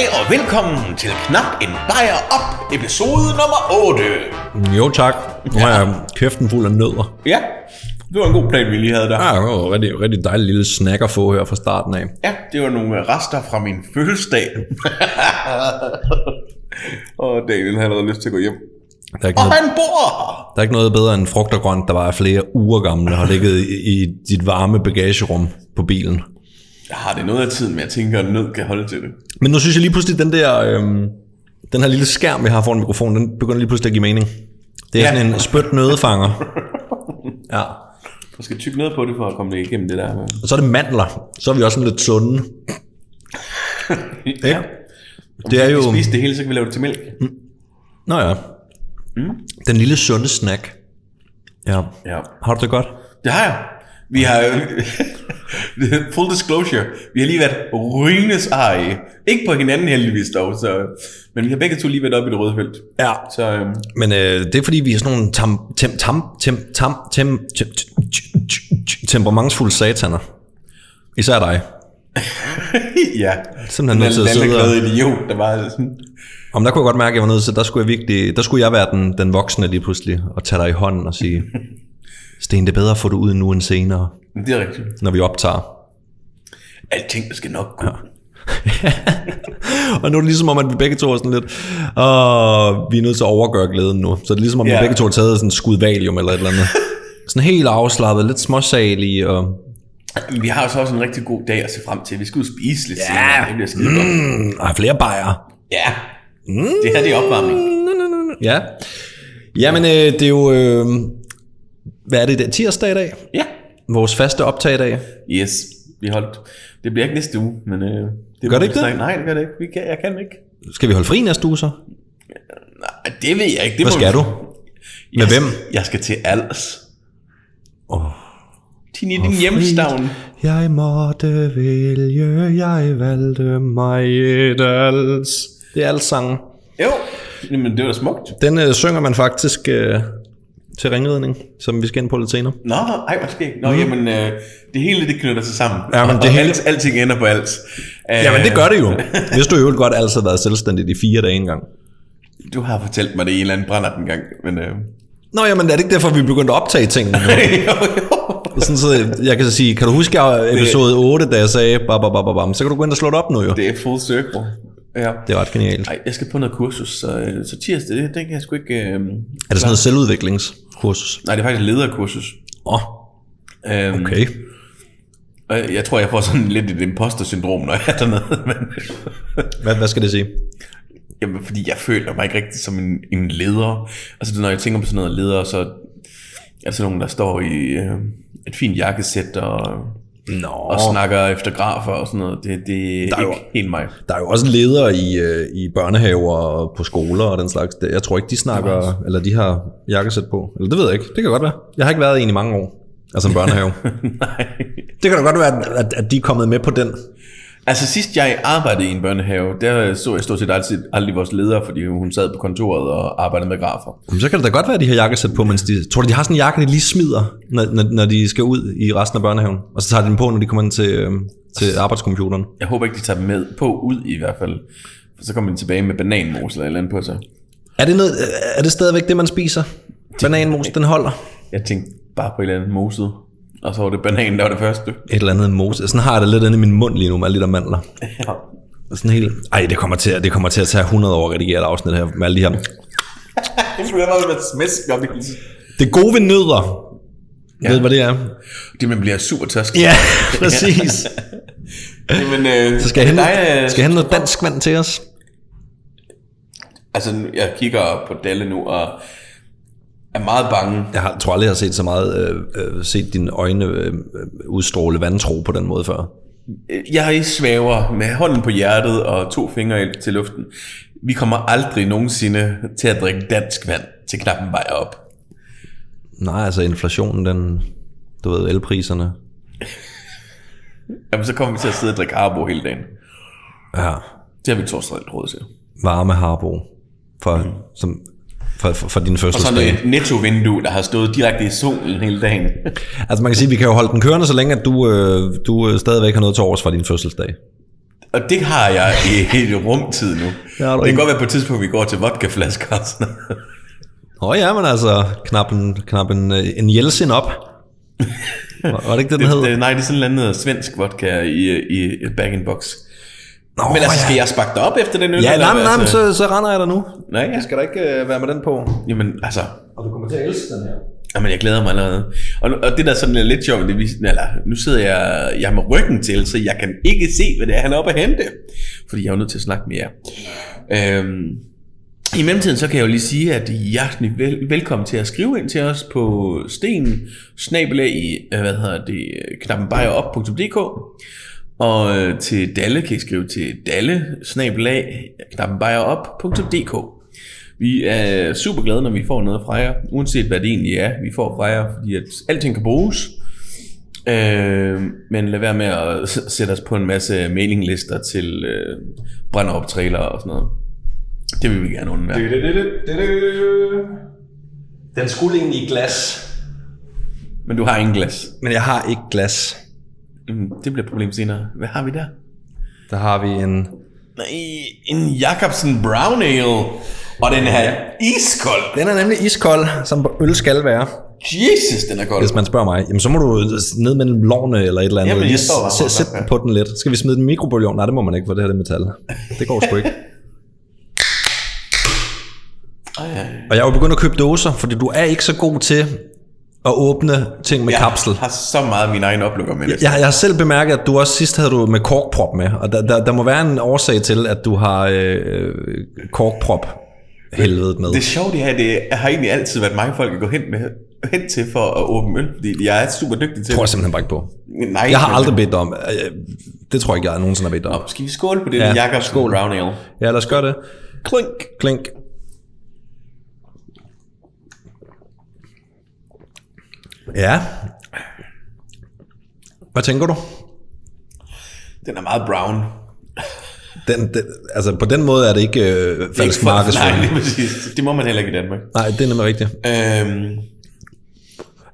Goddag og velkommen til Knap en Bajer Op, episode nummer 8. Jo tak. Nu har jeg kæften fuld af nødder. Ja, det var en god plan, vi lige havde der. Ja, det var en rigtig, rigtig dejlig lille snack at få her fra starten af. Ja, det var nogle rester fra min fødselsdag. og Daniel havde allerede lyst til at gå hjem. Der er, ikke Og noget, han bor der er ikke noget bedre end frugt og grønt, der var flere uger gamle og har ligget i, i dit varme bagagerum på bilen. Jeg har det noget af tiden, men jeg tænker, at nød kan holde til det. Men nu synes jeg lige pludselig, den der, øhm, den her lille skærm, vi har foran mikrofonen, den begynder lige pludselig at give mening. Det er Ja. sådan en spødt nødefanger. Ja. Du skal tykke noget på det, for at komme det igennem det der. Og så er det mandler. Så er vi også sådan lidt sunde. ja. Det er jo... Hvis vi spiser det hele, så kan vi lave det til mælk. Nå ja. Mm. Den lille sunde snack. Ja. Ja. Har du det godt? Det har jeg. Vi har full disclosure, vi har lige været rynes arige. Ikke på hinanden heldigvis dog, så, men vi har begge to lige været oppe i det røde felt. Ja. Så øhm, Men øh, det er fordi, vi er sådan nogle tam, tem, tam, tem, tam, tem, tem, tem, tem, temperamentsfulde sataner. Især dig. ja, Simpelthen nødt til at sidde og... idiot, der var sådan, Om der kunne jeg godt mærke, at jeg var nødt til, der skulle jeg virkelig, der skulle jeg være den, den voksne lige pludselig, og tage dig i hånden og sige, Sten, det er bedre at få det ud nu end senere, det er rigtigt. når vi optager. Alting skal nok gå. Ja. og nu er det ligesom om, at vi begge to er sådan lidt, og vi er nødt til at overgøre glæden nu. Så det er ligesom om, Ja. vi begge to har taget sådan en skud valium eller et eller andet. Sådan helt afslappet, lidt småsalig, og Vi har så også en rigtig god dag at se frem til. Vi skal ud og spise lidt ja. senere. Det bliver skide godt. mm, og har flere bajer. Ja, det her det er opvarmning. Ja. Jamen, øh, det er jo, øh, hvad er det, er tirsdag i dag? Ja, Vores faste optagdag. yes. Vi holdt. Det bliver ikke næste uge, men... Øh, det Gør det ikke det? snakke- Nej, det gør det ikke. Vi kan, jeg kan ikke. Skal vi holde fri næste uge så? Nej, det ved jeg ikke. Det Hvad skal vi- du? Med jeg, hvem? Jeg skal til Als. Åh. Til i din hjemstavn. Jeg måtte vælge, jeg valgte mig et als. Det er alt sangen. Jo, men det var da smukt. Den øh, synger man faktisk øh, til ringridning, som vi skal ind på lidt senere. Nå, ej, hvad sker Nå, mm. jamen, øh, det hele det knytter sig sammen. Ja, men det og hele- alt, alting ender på alt. Øh, Jamen det gør det jo. Hvis du jo godt altid har været selvstændig i fire dage engang. Du har fortalt mig det i en eller anden brænder den gang, men... Øh, Nå, jamen er det ikke derfor, vi begyndte at optage tingene jo, jo. Sådan, så jeg kan så sige, kan du huske episode 8, da jeg sagde, bam, bam, bam, bam, så kan du gå ind og slå det op nu jo. Det er full circle. Ja. Det er ret genialt. Ej, jeg skal på noget kursus, så, så tirsdag, det, det kan jeg sgu ikke... Øh, Er det sådan noget selvudviklingskursus? nej, det er faktisk lederkursus. Åh, oh, Øhm, okay. og jeg- tror, jeg får sådan lidt et imposter-syndrom, når jeg er dernede. Men, Hvad, hvad skal det sige? jamen, fordi jeg føler mig ikke rigtig som en, en leder. Altså, når jeg tænker på sådan noget leder, så er det sådan nogen, der står i øh, et fint jakkesæt og, Nå, og snakker efter grafer og sådan noget. Det, det er, Der er ikke jo- helt mig. der er jo også ledere i, øh, i børnehaver og på skoler og den slags. Jeg tror ikke, de snakker, eller de har jakkesæt på. Eller det ved jeg ikke. Det kan godt være. Jeg har ikke været i en i mange år. Altså en børnehave. Nej. det kan da godt være, at, at de er kommet med på den. Altså sidst jeg arbejdede i en børnehave, der så jeg stort set altid, aldrig vores leder, fordi hun sad på kontoret og arbejdede med grafer. Jamen, så kan det da godt være, at de har jakkesæt på, mens de... Tror du, de har sådan en jakke, de lige smider, når, når, når de skal ud i resten af børnehaven? Og så tager de den på, når de kommer ind til, øh, til arbejdscomputeren. Jeg håber ikke, de tager dem med på ud i hvert fald. For så kommer de tilbage med bananmos eller et eller andet på sig. Er det, noget, er det stadigvæk det, man spiser? Bananmos, den holder? Jeg tænkte bare på et eller andet moset. Og så var det bananen, der var det første. Et eller andet mos. Sådan har jeg det lidt inde i min mund lige nu med alle de der mandler. Ja. Sådan helt... Ej, det kommer, til, at- det kommer til at tage 100 år at redigere et afsnit her med alle de her... Det skulle have været smisk op i Det gode ved nødder. Ja. Ved hvad det er? Det man bliver super tørsk. Ja, præcis. Jamen, øh, Så skal jeg hente, dig, skal jeg hente noget dansk vand til os? Altså, jeg kigger på Dalle nu og er meget bange. Jeg har, tror aldrig, jeg har set så meget, øh, øh, set dine øjne øh, udstråle vantro på den måde før. Jeg svæver med hånden på hjertet og to fingre til luften. Vi kommer aldrig nogensinde til at drikke dansk vand til knappen vejer op. Nej, altså inflationen, den, du ved, elpriserne. Jamen, så kommer vi til at sidde og drikke Arbo hele dagen. Ja, Det har vi alt råd til. varme harbo for, mm. som, for, for, for din Og sådan et netto-vindue, der har stået direkte i solen hele dagen. Altså man kan sige, at vi kan jo holde den kørende, så længe at du, øh, du øh, stadigvæk har noget til overs fra din fødselsdag. Og det har jeg i hele rumtid nu. Det du det kan ikke. godt være på et tidspunkt, vi går til vodkaflasker og sådan noget. Åh ja, men altså, knap en, knap en, en Jelsin op. Var var det ikke det, den hed? Det, nej, det er sådan noget andet svensk vodka i, i bag in box. Nå, Men altså, ja. skal jeg sparke dig op efter den øl? Ja, eller nej, nej, men altså, så, så render jeg dig nu. Nej, ja. skal da ikke øh, være med den på. Jamen, altså, Og du kommer til at elske den her. Jamen, jeg glæder mig allerede. Og, og det der sådan er lidt sjovt, det viser, eller, nu sidder jeg, jeg er med ryggen til, så jeg kan ikke se, hvad det er, han er oppe at hente. Fordi jeg er jo nødt til at snakke med jer. Øhm, I mellemtiden, så kan jeg jo lige sige, at I er hjertelig vel, velkommen til at skrive ind til os på sten, snabelag i, øh, hvad hedder det, knappenbejerop.dk og øh, til Dalle kan I skrive til dalle vi er super glade, når vi får noget fra jer, uanset hvad det egentlig er, vi får fra jer, fordi at alting kan bruges. Øh, men lad være med at sætte os på en masse mailinglister til øh, brænder op trailer og sådan noget. Det vil vi gerne undvære. Den skulle egentlig i glas. Men du har ingen glas. Men jeg har ikke glas. Mm, Det bliver et problem senere. Hvad har vi der? Der har vi en... Nej, en Jacobsen Brown Ale. Og den her iskold. Den er nemlig iskold, som øl skal være. Jesus, den er kold. Hvis man spørger mig, jamen så må du ned mellem lårene eller et eller andet. Jamen, jeg står bare sæt, på sæt den. på den lidt. Skal vi smide den i mikrobølgeovn? Nej, det må man ikke, for det her det er metal. Det går sgu ikke. Ej, ej. Og jeg er jo begyndt at købe dåser, fordi du er ikke så god til at åbne ting med Jeg kapsel. har så meget min egen oplukker med det. Jeg, jeg har selv bemærket, at du også sidst havde du med korkprop med, og der, der, der må være en årsag til, at du har øh, korkprop helvedet med. Det sjove det her, det har egentlig altid været mange folk at gå hen, med, hen til for at åbne øl, fordi jeg er super dygtig til Det tror jeg simpelthen bare ikke på. Nej, Jeg har aldrig bedt om. øh, Det tror jeg ikke, jeg nogensinde har bedt om. Nå, skal vi skåle på det ja, Jacobsen skål. Brown Ale? Ja, lad os gøre det. Klink. Klink. Ja. Hvad tænker du? Den er meget brown. Den, den, altså på den måde er det ikke øh, falsk Nej, markedsføring. lige præcis. Det må man heller ikke i Danmark. Nej, det er nemlig rigtigt. Øhm,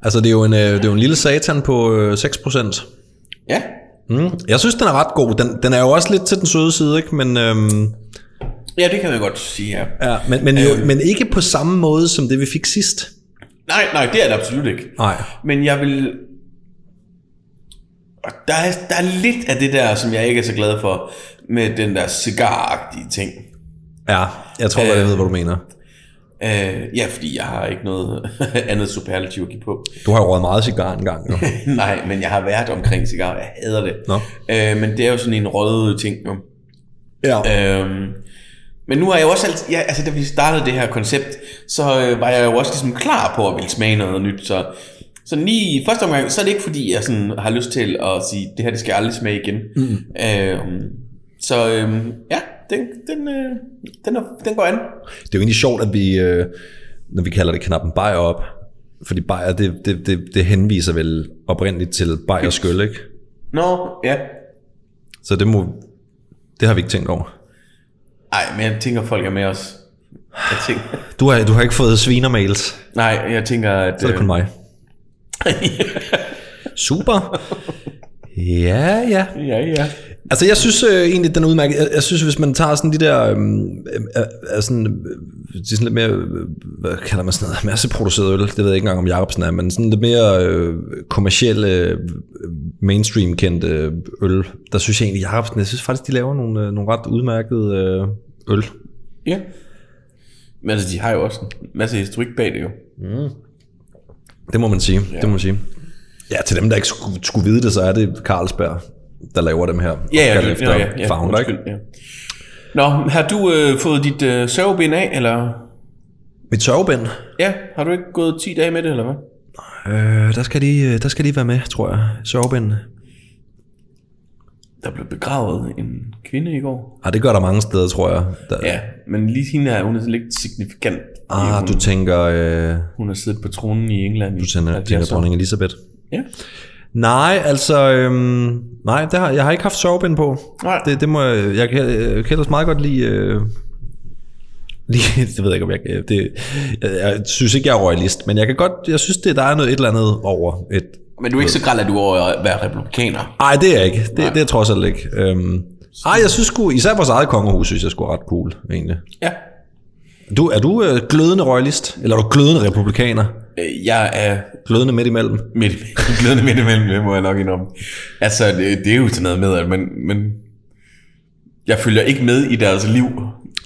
Altså det er jo en, øh, det er jo en lille satan på øh, 6%. ja, Mm. Jeg synes, den er ret god. Den, den er jo også lidt til den søde side, ikke? Men, øhm, ja, det kan man godt sige, ja. ja, men, men, jo, Øhm. men ikke på samme måde, som det vi fik sidst. Nej, nej, det er det absolut ikke. Nej. Men jeg vil... Og Der er, der er lidt af det der, som jeg ikke er så glad for, med den der cigaragtige ting. Ja, jeg tror, øh, jeg ved, hvad du mener. Øh, ja, fordi jeg har ikke noget andet superlativ at give på. Du har jo røget meget cigar engang. Jo. Nej, men jeg har været omkring cigar, jeg hader det. Nå. Øh, men det er jo sådan en rød ting, jo. Ja. Øhm, men nu har jeg jo også altid, ja, altså da vi startede det her koncept, så øh, var jeg jo også ligesom klar på at ville smage noget nyt, så, så lige i første omgang, så er det ikke fordi, jeg sådan har lyst til at sige, det her det skal jeg aldrig smage igen. Mm. Øhm, så øhm, ja, den, den, øh, den, er, den går an. Det er jo egentlig sjovt, at vi, øh, når vi kalder det knappen bajer op, fordi bajer, det, det, det, det henviser vel oprindeligt til bajer skyld, ikke? Nå, ja. Så det må, det har vi ikke tænkt over. Ej, men jeg tænker, folk er med os. Jeg tænker, Du har, du har ikke fået svinermails, nej, jeg tænker, at... så er det kun mig. Super. Ja, ja. ja, ja. Altså, jeg synes øh, egentlig, den er udmærket. Jeg, jeg synes, hvis man tager sådan de der, øhm, øh, øh, sådan, øh, de er sådan lidt mere, øh, hvad kalder man sådan noget, masseproduceret øl, det ved jeg ikke engang, om Jacobsen er, men sådan lidt mere øh, kommercielle, øh, mainstream kendte øh, øl, der synes jeg egentlig, Jacobsen, jeg synes faktisk, de laver nogle, øh, nogle ret udmærkede øh, øl. Ja. Men altså, de har jo også en masse historik bag det jo. Det må man sige, ja. det må man sige. Ja, til dem, der ikke skulle, skulle vide det, så er det Carlsberg, der laver dem her. Ja, ja, ja, efter ja, ja, founder, ikke? undskyld, ja. Nå, har du øh, fået dit øh, sørgebind af, eller? Mit sørgebind, Ja, har du ikke gået 10 dage med det, eller hvad? øh, der, skal de, øh, der skal de være med, tror jeg. Sørgebindene. Der blev begravet en kvinde i går. Ah, det gør der mange steder, tror jeg. Der, Ja, men lige hende her, hun er sådan lidt signifikant. Ah, hun, du tænker, øh, hun har siddet på tronen i England du tænker, 70 tænker dronning Elisabeth. Ja. Nej, altså, øhm, nej, det har, jeg har ikke haft sørgebind på. Nej. Det, det må jeg, jeg kan, jeg kan ellers meget godt lide, øh, lige, det ved jeg ikke, om jeg kan, det, jeg, jeg synes ikke, jeg er royalist, men jeg kan godt, jeg synes, det, der er noget et eller andet over et, Men du er ikke så græld, at du er over at være republikaner. Nej, det er jeg ikke. Det, det er jeg trods alt ikke. Øhm, Ej, jeg synes sgu, især vores eget kongehus, synes jeg skulle ret cool, egentlig. Ja. Du, er du øh, glødende royalist, eller er du glødende republikaner? Øh, Jeg er Glødende midt imellem? midt, glødende midt imellem, det må jeg nok indrømme. Altså, det, det er jo sådan noget med, at man, men jeg følger ikke med i deres liv.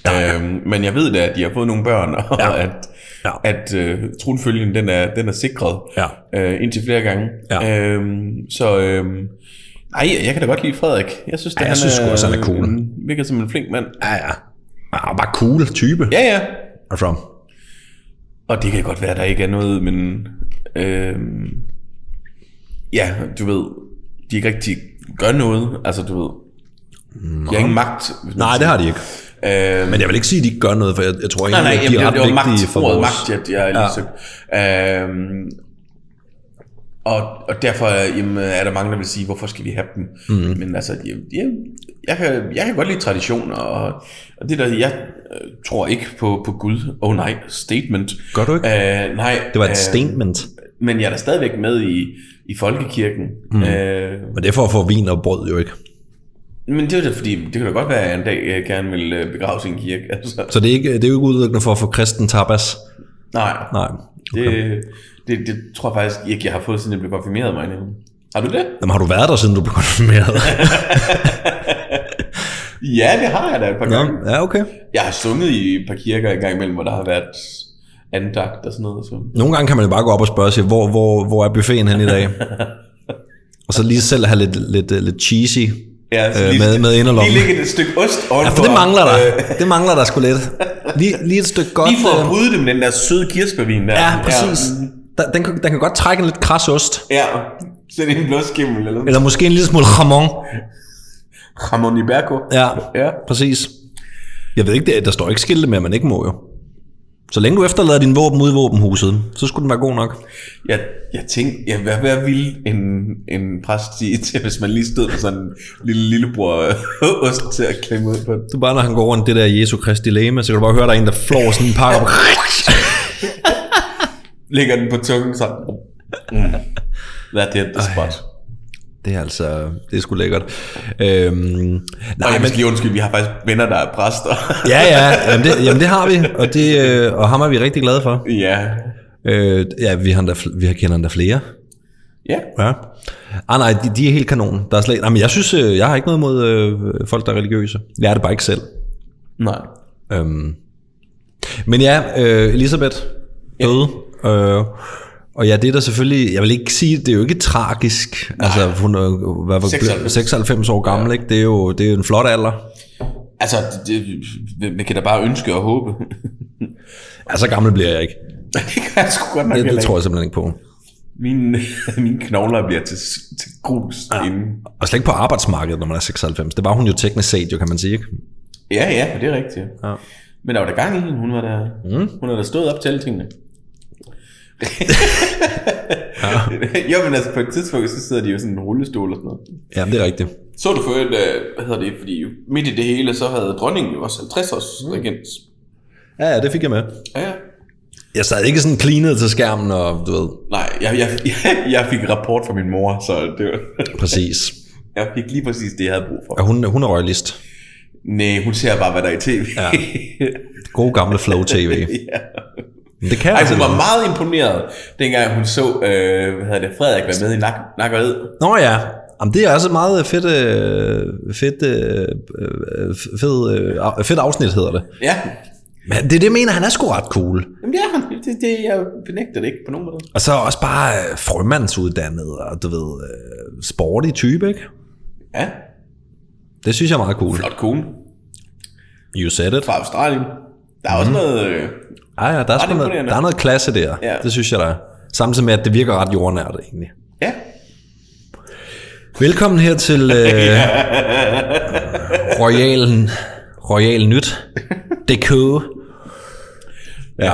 Øhm, men jeg ved da, at de har fået nogle børn, og Ja. ja. at, Ja. at øh, tronfølgen, den er, den er sikret Ja. øh, indtil flere gange. Ja. Øhm, så øhm, nej, jeg kan da godt lide Frederik. Jeg synes, Ja, jeg synes sgu også, han er cool. en- Virker som en flink mand. Ja, ja. Ah, bare cool type. Ja, ja. Altså, Og det kan godt være, der ikke er noget, men... Øhm, ja, du ved, de ikke rigtig gør noget. Altså, du ved, de har ingen magt. nej, det har de ikke. Øhm, Men jeg vil ikke sige, at de ikke gør noget, for jeg, jeg tror nej, at de jamen, er ret det var vigtige magt, for vores... magt, jeg, jeg lige Ja. søgt. Øhm, og, og derfor jamen, er der mange, der vil sige, hvorfor skal vi have dem? Mm. Men altså, jeg, jeg, jeg, kan, jeg kan godt lide traditioner, og, og det der, jeg øh, tror ikke på, på Gud. Oh nej, statement. Gør du ikke? Øh, nej. Det var et øh, statement. Men jeg er da stadigvæk med i, i folkekirken. Mm. Øh, Men det er for at få vin og brød jo ikke. Men det er da fordi, det kan da godt være, at jeg en dag øh, gerne vil øh, begraves i en kirke. Altså, Så det er, ikke, det er jo ikke udelukkende for at få kristen tapas. nej, Nej. det, det, det tror jeg faktisk ikke, jeg har fået, siden jeg blev konfirmeret mig. Har du det? Jamen, har du været der, siden du blev konfirmeret? Ja, det har jeg da et par gange. Nå, ja, okay. Jeg har sunget i et par kirker en gang imellem, hvor der har været andagt og sådan noget. Så. Nogle gange kan man jo bare gå op og spørge sig, hvor, hvor, hvor er buffeten hen i dag? og så lige selv have lidt, lidt, lidt cheesy Ja, så øh, med, med inderlommen. Lige lægge et stykke ost Ja, ovenpå. for det mangler der. Øh, Det mangler der sgu lidt. Lige, lige et stykke godt... lige for øh, at bryde det med den der søde kirsebærvin der. Ja, præcis. Der, den, kan, den kan godt trække en lidt kras ost. Ja, sådan en blåskimmel eller Eller måske en lille smule jamon. Ramon Iberco. Ja, Ja. præcis. Jeg ved ikke, det, der står ikke skilte med, at man ikke må jo. Så længe du efterlader din våben ude i våbenhuset, så skulle den være god nok. Jeg, jeg tænkte, ja, hvad, hvad ville en, en præst sige til, hvis man lige stod med sådan en lille lillebror ost til at klemme ud på den? Du bare, når han går rundt det der Jesu Kristi læme, så kan du bare høre, der er en, der flår sådan en pakke op. Lægger den på tungen så. Mm. That hit the spot. Det er altså, det er sgu lækkert. Øhm, Nej, nej, jeg men, skal lige undskylde, vi har faktisk venner, der er præster. ja, ja, jamen det, jamen det har vi, og, det, øh, og ham er vi rigtig glade for. ja. Øh, ja, vi har, fl- vi har kender endda flere. Ja. Ja. Ah, nej, de, de er helt kanon. Der er slet, nej, men jeg synes, øh, jeg har ikke noget mod øh, folk, der er religiøse. Jeg er det bare ikke selv. Nej. Øhm. Men ja, øh, Elisabeth døde. Øh, og ja, det er der selvfølgelig, jeg vil ikke sige, det er jo ikke tragisk. Nej. Altså, hun er hvad, var, 96. 96 år gammel, ja. ikke? Det er jo det er jo en flot alder. Altså, det, det, vi kan da bare ønske og håbe. Ja, så gammel bliver jeg ikke. det kan jeg sgu godt nok Det, det tror jeg simpelthen ikke på. Mine, mine knogler bliver til, til grus ja. inden. Og slet ikke på arbejdsmarkedet, når man er 96. Det var hun jo teknisk set, jo, kan man sige, ikke? Ja, ja, det er rigtigt. Ja. Men der var der gang i hende. Hun var der, mm. hun var der stået op til alle tingene. ja. jo, men altså på et tidspunkt, så sidder de jo sådan en rullestol og sådan noget. Ja, det er rigtigt. Så du for et, øh, hvad hedder det, fordi midt i det hele, så havde dronningen jo også 50 års regens. Ja, ja, det fik jeg med. Ja, ja. Jeg sad ikke sådan cleanet til skærmen, og du ved, Nej, jeg, jeg, jeg, fik rapport fra min mor, så det var, præcis. jeg fik lige præcis det, jeg havde brug for. Og hun, hun er royalist. Nej, hun ser bare, hvad der er i tv. Ja. God gamle Flow TV. ja. Det kan Ej, hun var noget. meget imponeret, dengang hun så, øh, hvad hedder det, Frederik være med i nak, nak og Ed. Nå ja, Jamen, det er også et meget fedt, øh, fedt, øh, øh, fedt, øh, fedt afsnit, hedder det. Ja, Men det er det, jeg mener, han er sgu ret cool. Jamen, det er han. Det, det, jeg benægter det ikke på nogen måde. Og så også bare øh, frømandsuddannet, og du ved, øh, sporty type, ikke? Ja, Det synes jeg er meget cool. flot kone You said it. fra Australien. Der er også noget... Øh, Ja, ja, der er, sgu noget, der er noget klasse der. Ja. Det synes jeg, der er. Samtidig med, at det virker ret jordnært, egentlig. ja. Velkommen her til øh, Royalen, Royal Nyt. DK. Ja.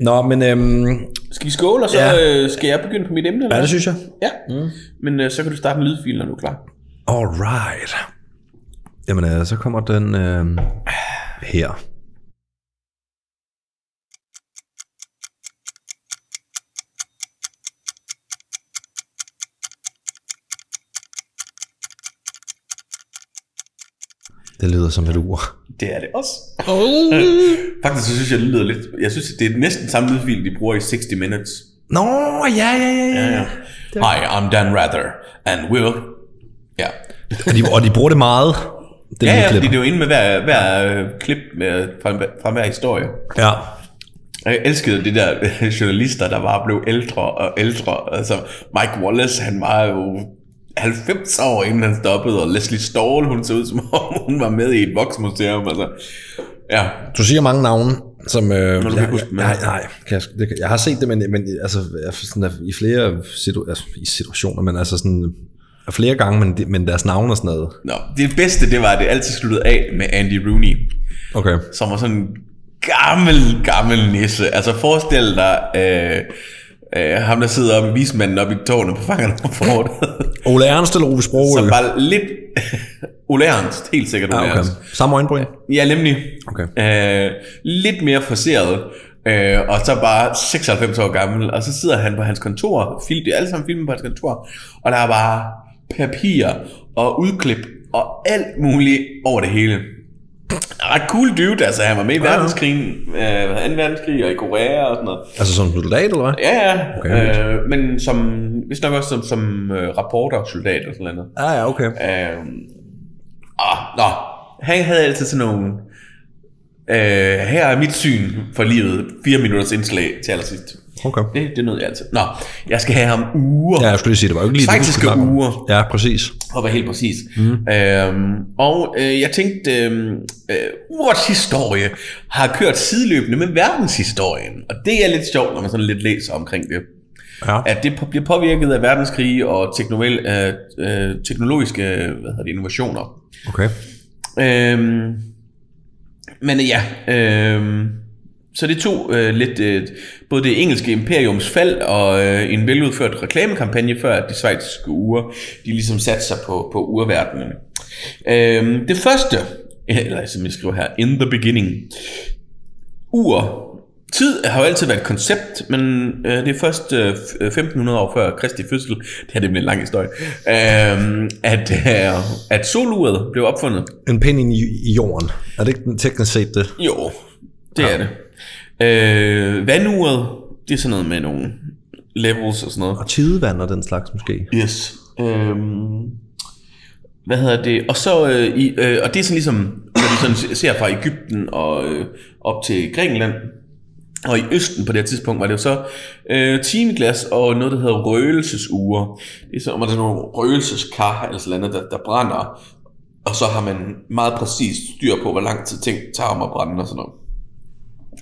Nå, men øhm, Skal vi skåle, og så Ja. øh, skal jeg begynde på mit emne? Eller? ja, det synes jeg. Ja, mm. men øh, så kan du starte en lydfil, når du er klar. Alright. Jamen, øh, så kommer den øh, her. Det lyder som et ur. Det er det også. Oh. Faktisk så synes jeg, det lyder lidt... Jeg synes, det er næsten samme lydfil, de bruger i 60 Minutes. Nå, ja, ja, ja, ja. Ja. Hi, I'm Dan Rather, and we'll... Ja. Og de, og de bruger det meget. Det Ja, ja, fordi det er jo inde med hver, hver øh, klip med, fra, fra hver historie. Ja. Og jeg elskede det der øh, journalister, der bare blev ældre og ældre. Altså, Mike Wallace, han var jo 90 år, inden han stoppede, og Leslie Stahl, hun så ud som om, hun var med i et voksmuseum. Altså, ja, Du siger mange navne, som... Øh, du kan jeg, huske jeg, ja. nej, kan jeg, det, jeg har set det, men, men altså, jeg- sådan, i flere situ, altså, i situationer, men altså sådan flere gange, men, de- men deres navne og sådan noget. Nå, det bedste, det var, at det altid sluttede af med Andy Rooney, Okay. som var sådan en gammel, gammel nisse. Altså forestil dig, øh, øh, ham der sidder oppe i vismanden oppe i tårnet på fangerne på fortet. Ole Ernst eller Ove Sprogø? som var lidt... Ole Ernst, helt sikkert Ole Ja, okay. Ernst. Samme øjenbryn? Ja, nemlig. Okay. Øh, lidt mere forseret. Øh, og så bare 96 år gammel. Og så sidder han på hans kontor. Film, det er alle sammen filmet på hans kontor. Og der er bare papir og udklip og alt muligt over det hele. Ret cool dude, altså han var med i Ja, ja. verdenskrigen, øh, 2. verdenskrig og i Korea og sådan noget. Altså som soldat, eller hvad? Ja, ja, Okay. øh, men som, hvis nok også som, som øh, rapporter, soldat og sådan noget. Ja, ja, okay. Øh, ah, nå, han havde altid sådan nogle, øh, her er mit syn for livet, fire minutters indslag til allersidst. Okay. Det, det nød jeg altid. Nå, jeg skal have ham uger, Ja, jeg skulle lige sige, det var jo ikke lige det, snakke om. uger. Ja, præcis. og var helt præcis. Mm. Øhm, og øh, jeg tænkte, øh, øh, urets historie har kørt sideløbende med verdenshistorien. Og det er lidt sjovt, når man sådan lidt læser omkring det. Ja. At det bliver påvirket af verdenskrige og teknologi, øh, øh, teknologiske hvad hedder det, innovationer. Okay. Øhm, men ja, øhm, så det tog øh, lidt øh, både det engelske imperiums fald og øh, en veludført reklamekampagne før at de svejtiske uger, de ligesom satte sig på, på urverdenen. Øhm, det første, eller som jeg skriver her, in the beginning, ur, Tid har jo altid været et koncept, men øh, det er først øh, 1500 år før Kristi fødsel, det her det bliver en lang historie, øh, at, øh, at soluret blev opfundet. En pind i, i jorden. Er det ikke teknisk set det? Jo, det ja. er det. Øh, vanduret, det er sådan noget med nogle levels og sådan noget. Og tidevand og den slags måske. Yes. Øhm, hvad hedder det? Og så øh, i, øh, og det er sådan ligesom, når vi sådan ser fra Ægypten og øh, op til Grækenland, og i Østen på det her tidspunkt var det jo så øh, timeglas og noget, der hedder røgelsesuger. Det er så, om der er nogle røgelseskar eller sådan noget, der, der brænder. Og så har man meget præcist styr på, hvor lang tid ting tager om at brænde og sådan noget.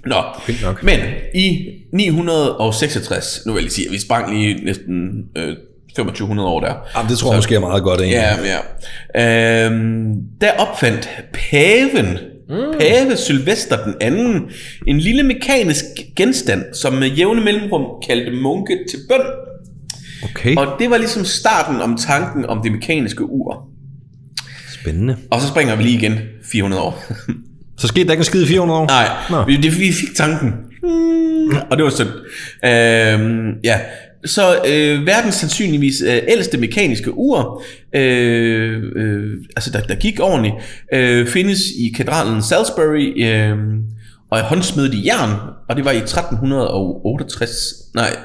Nå, Fint nok. men i 966, nu vil jeg sige, vi sprang lige næsten øh, 2500 år der. Jamen, det tror jeg måske er meget godt, egentlig. Ja, ja. Øhm, der opfandt paven, mm. pave Sylvester den anden, en lille mekanisk genstand, som med jævne mellemrum kaldte munke til bøn. Okay, Og det var ligesom starten om tanken om det mekaniske ur. spændende. Og så springer vi lige igen 400 år. Så skete der ikke en skid i 400 år? Nej, Nå. vi, det, vi fik tanken. Hmm, og det var synd. Øhm, ja, så øh, verdens sandsynligvis øh, ældste mekaniske ur, øh, øh, altså der, der gik ordentligt, øh, findes i katedralen Salisbury, øh, og er håndsmedet i jern, og det var i 1368, nej,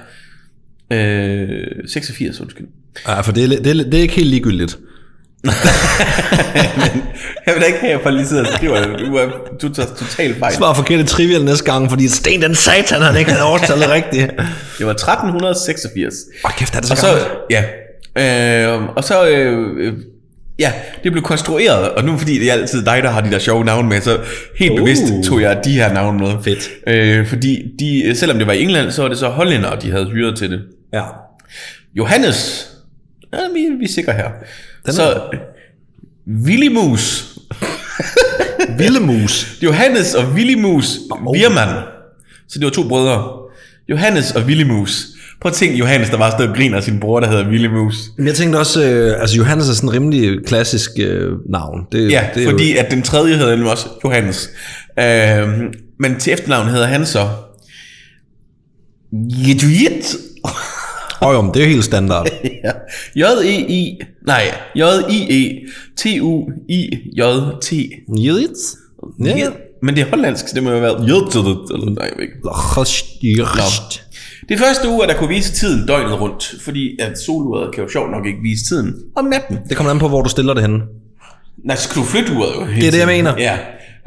øh, 86, undskyld. Ja, for det er, det, er, det er ikke helt ligegyldigt. Jeg vil da ikke have, at lige sidder og skriver, du er, du tager totalt fejl. Svar forkert trivial næste gang, fordi Sten den satan, han ikke havde årstallet rigtigt. Det var 1386. Åh, kæft, er det så, Og så, ja, øh, og så, øh, øh, ja, det blev konstrueret, og nu fordi det er altid dig, der har de der sjove navne med, så helt Uh. bevidst tog jeg de her navne med. Fedt. Øh, fordi de, selvom det var i England, så var det så hollændere, de havde hyret til det. Ja. Johannes, ja, vi, vi er sikre her. Den så, Willimus, Villemus. Johannes og Willimus Wirman. Så det var to brødre. Johannes og Willimus. Prøv at tænke Johannes, der bare stod og griner af sin bror, der hedder Willimus. Men jeg tænkte også, øh, altså Johannes er sådan en rimelig klassisk øh, navn. Det, Ja, det er fordi Jo, at den tredje hedder nemlig også Johannes. Øhm, men til efternavn hedder han så Jetuit Åh jo, men det er jo helt standard. ja. J-E-I, nej, J-I-E, T-U-I-J-T. Jødits? Ja. Men det er hollandsk, det må jo være J-T-T, eller nej, jeg ved ikke. Det første uge, er, der kunne vise tiden døgnet rundt, fordi at soluret kan jo sjovt nok ikke vise tiden om natten. Det kommer an på, hvor du stiller det henne. Nej, så skal du flytte uret jo. Det er det, jeg mener. Ja.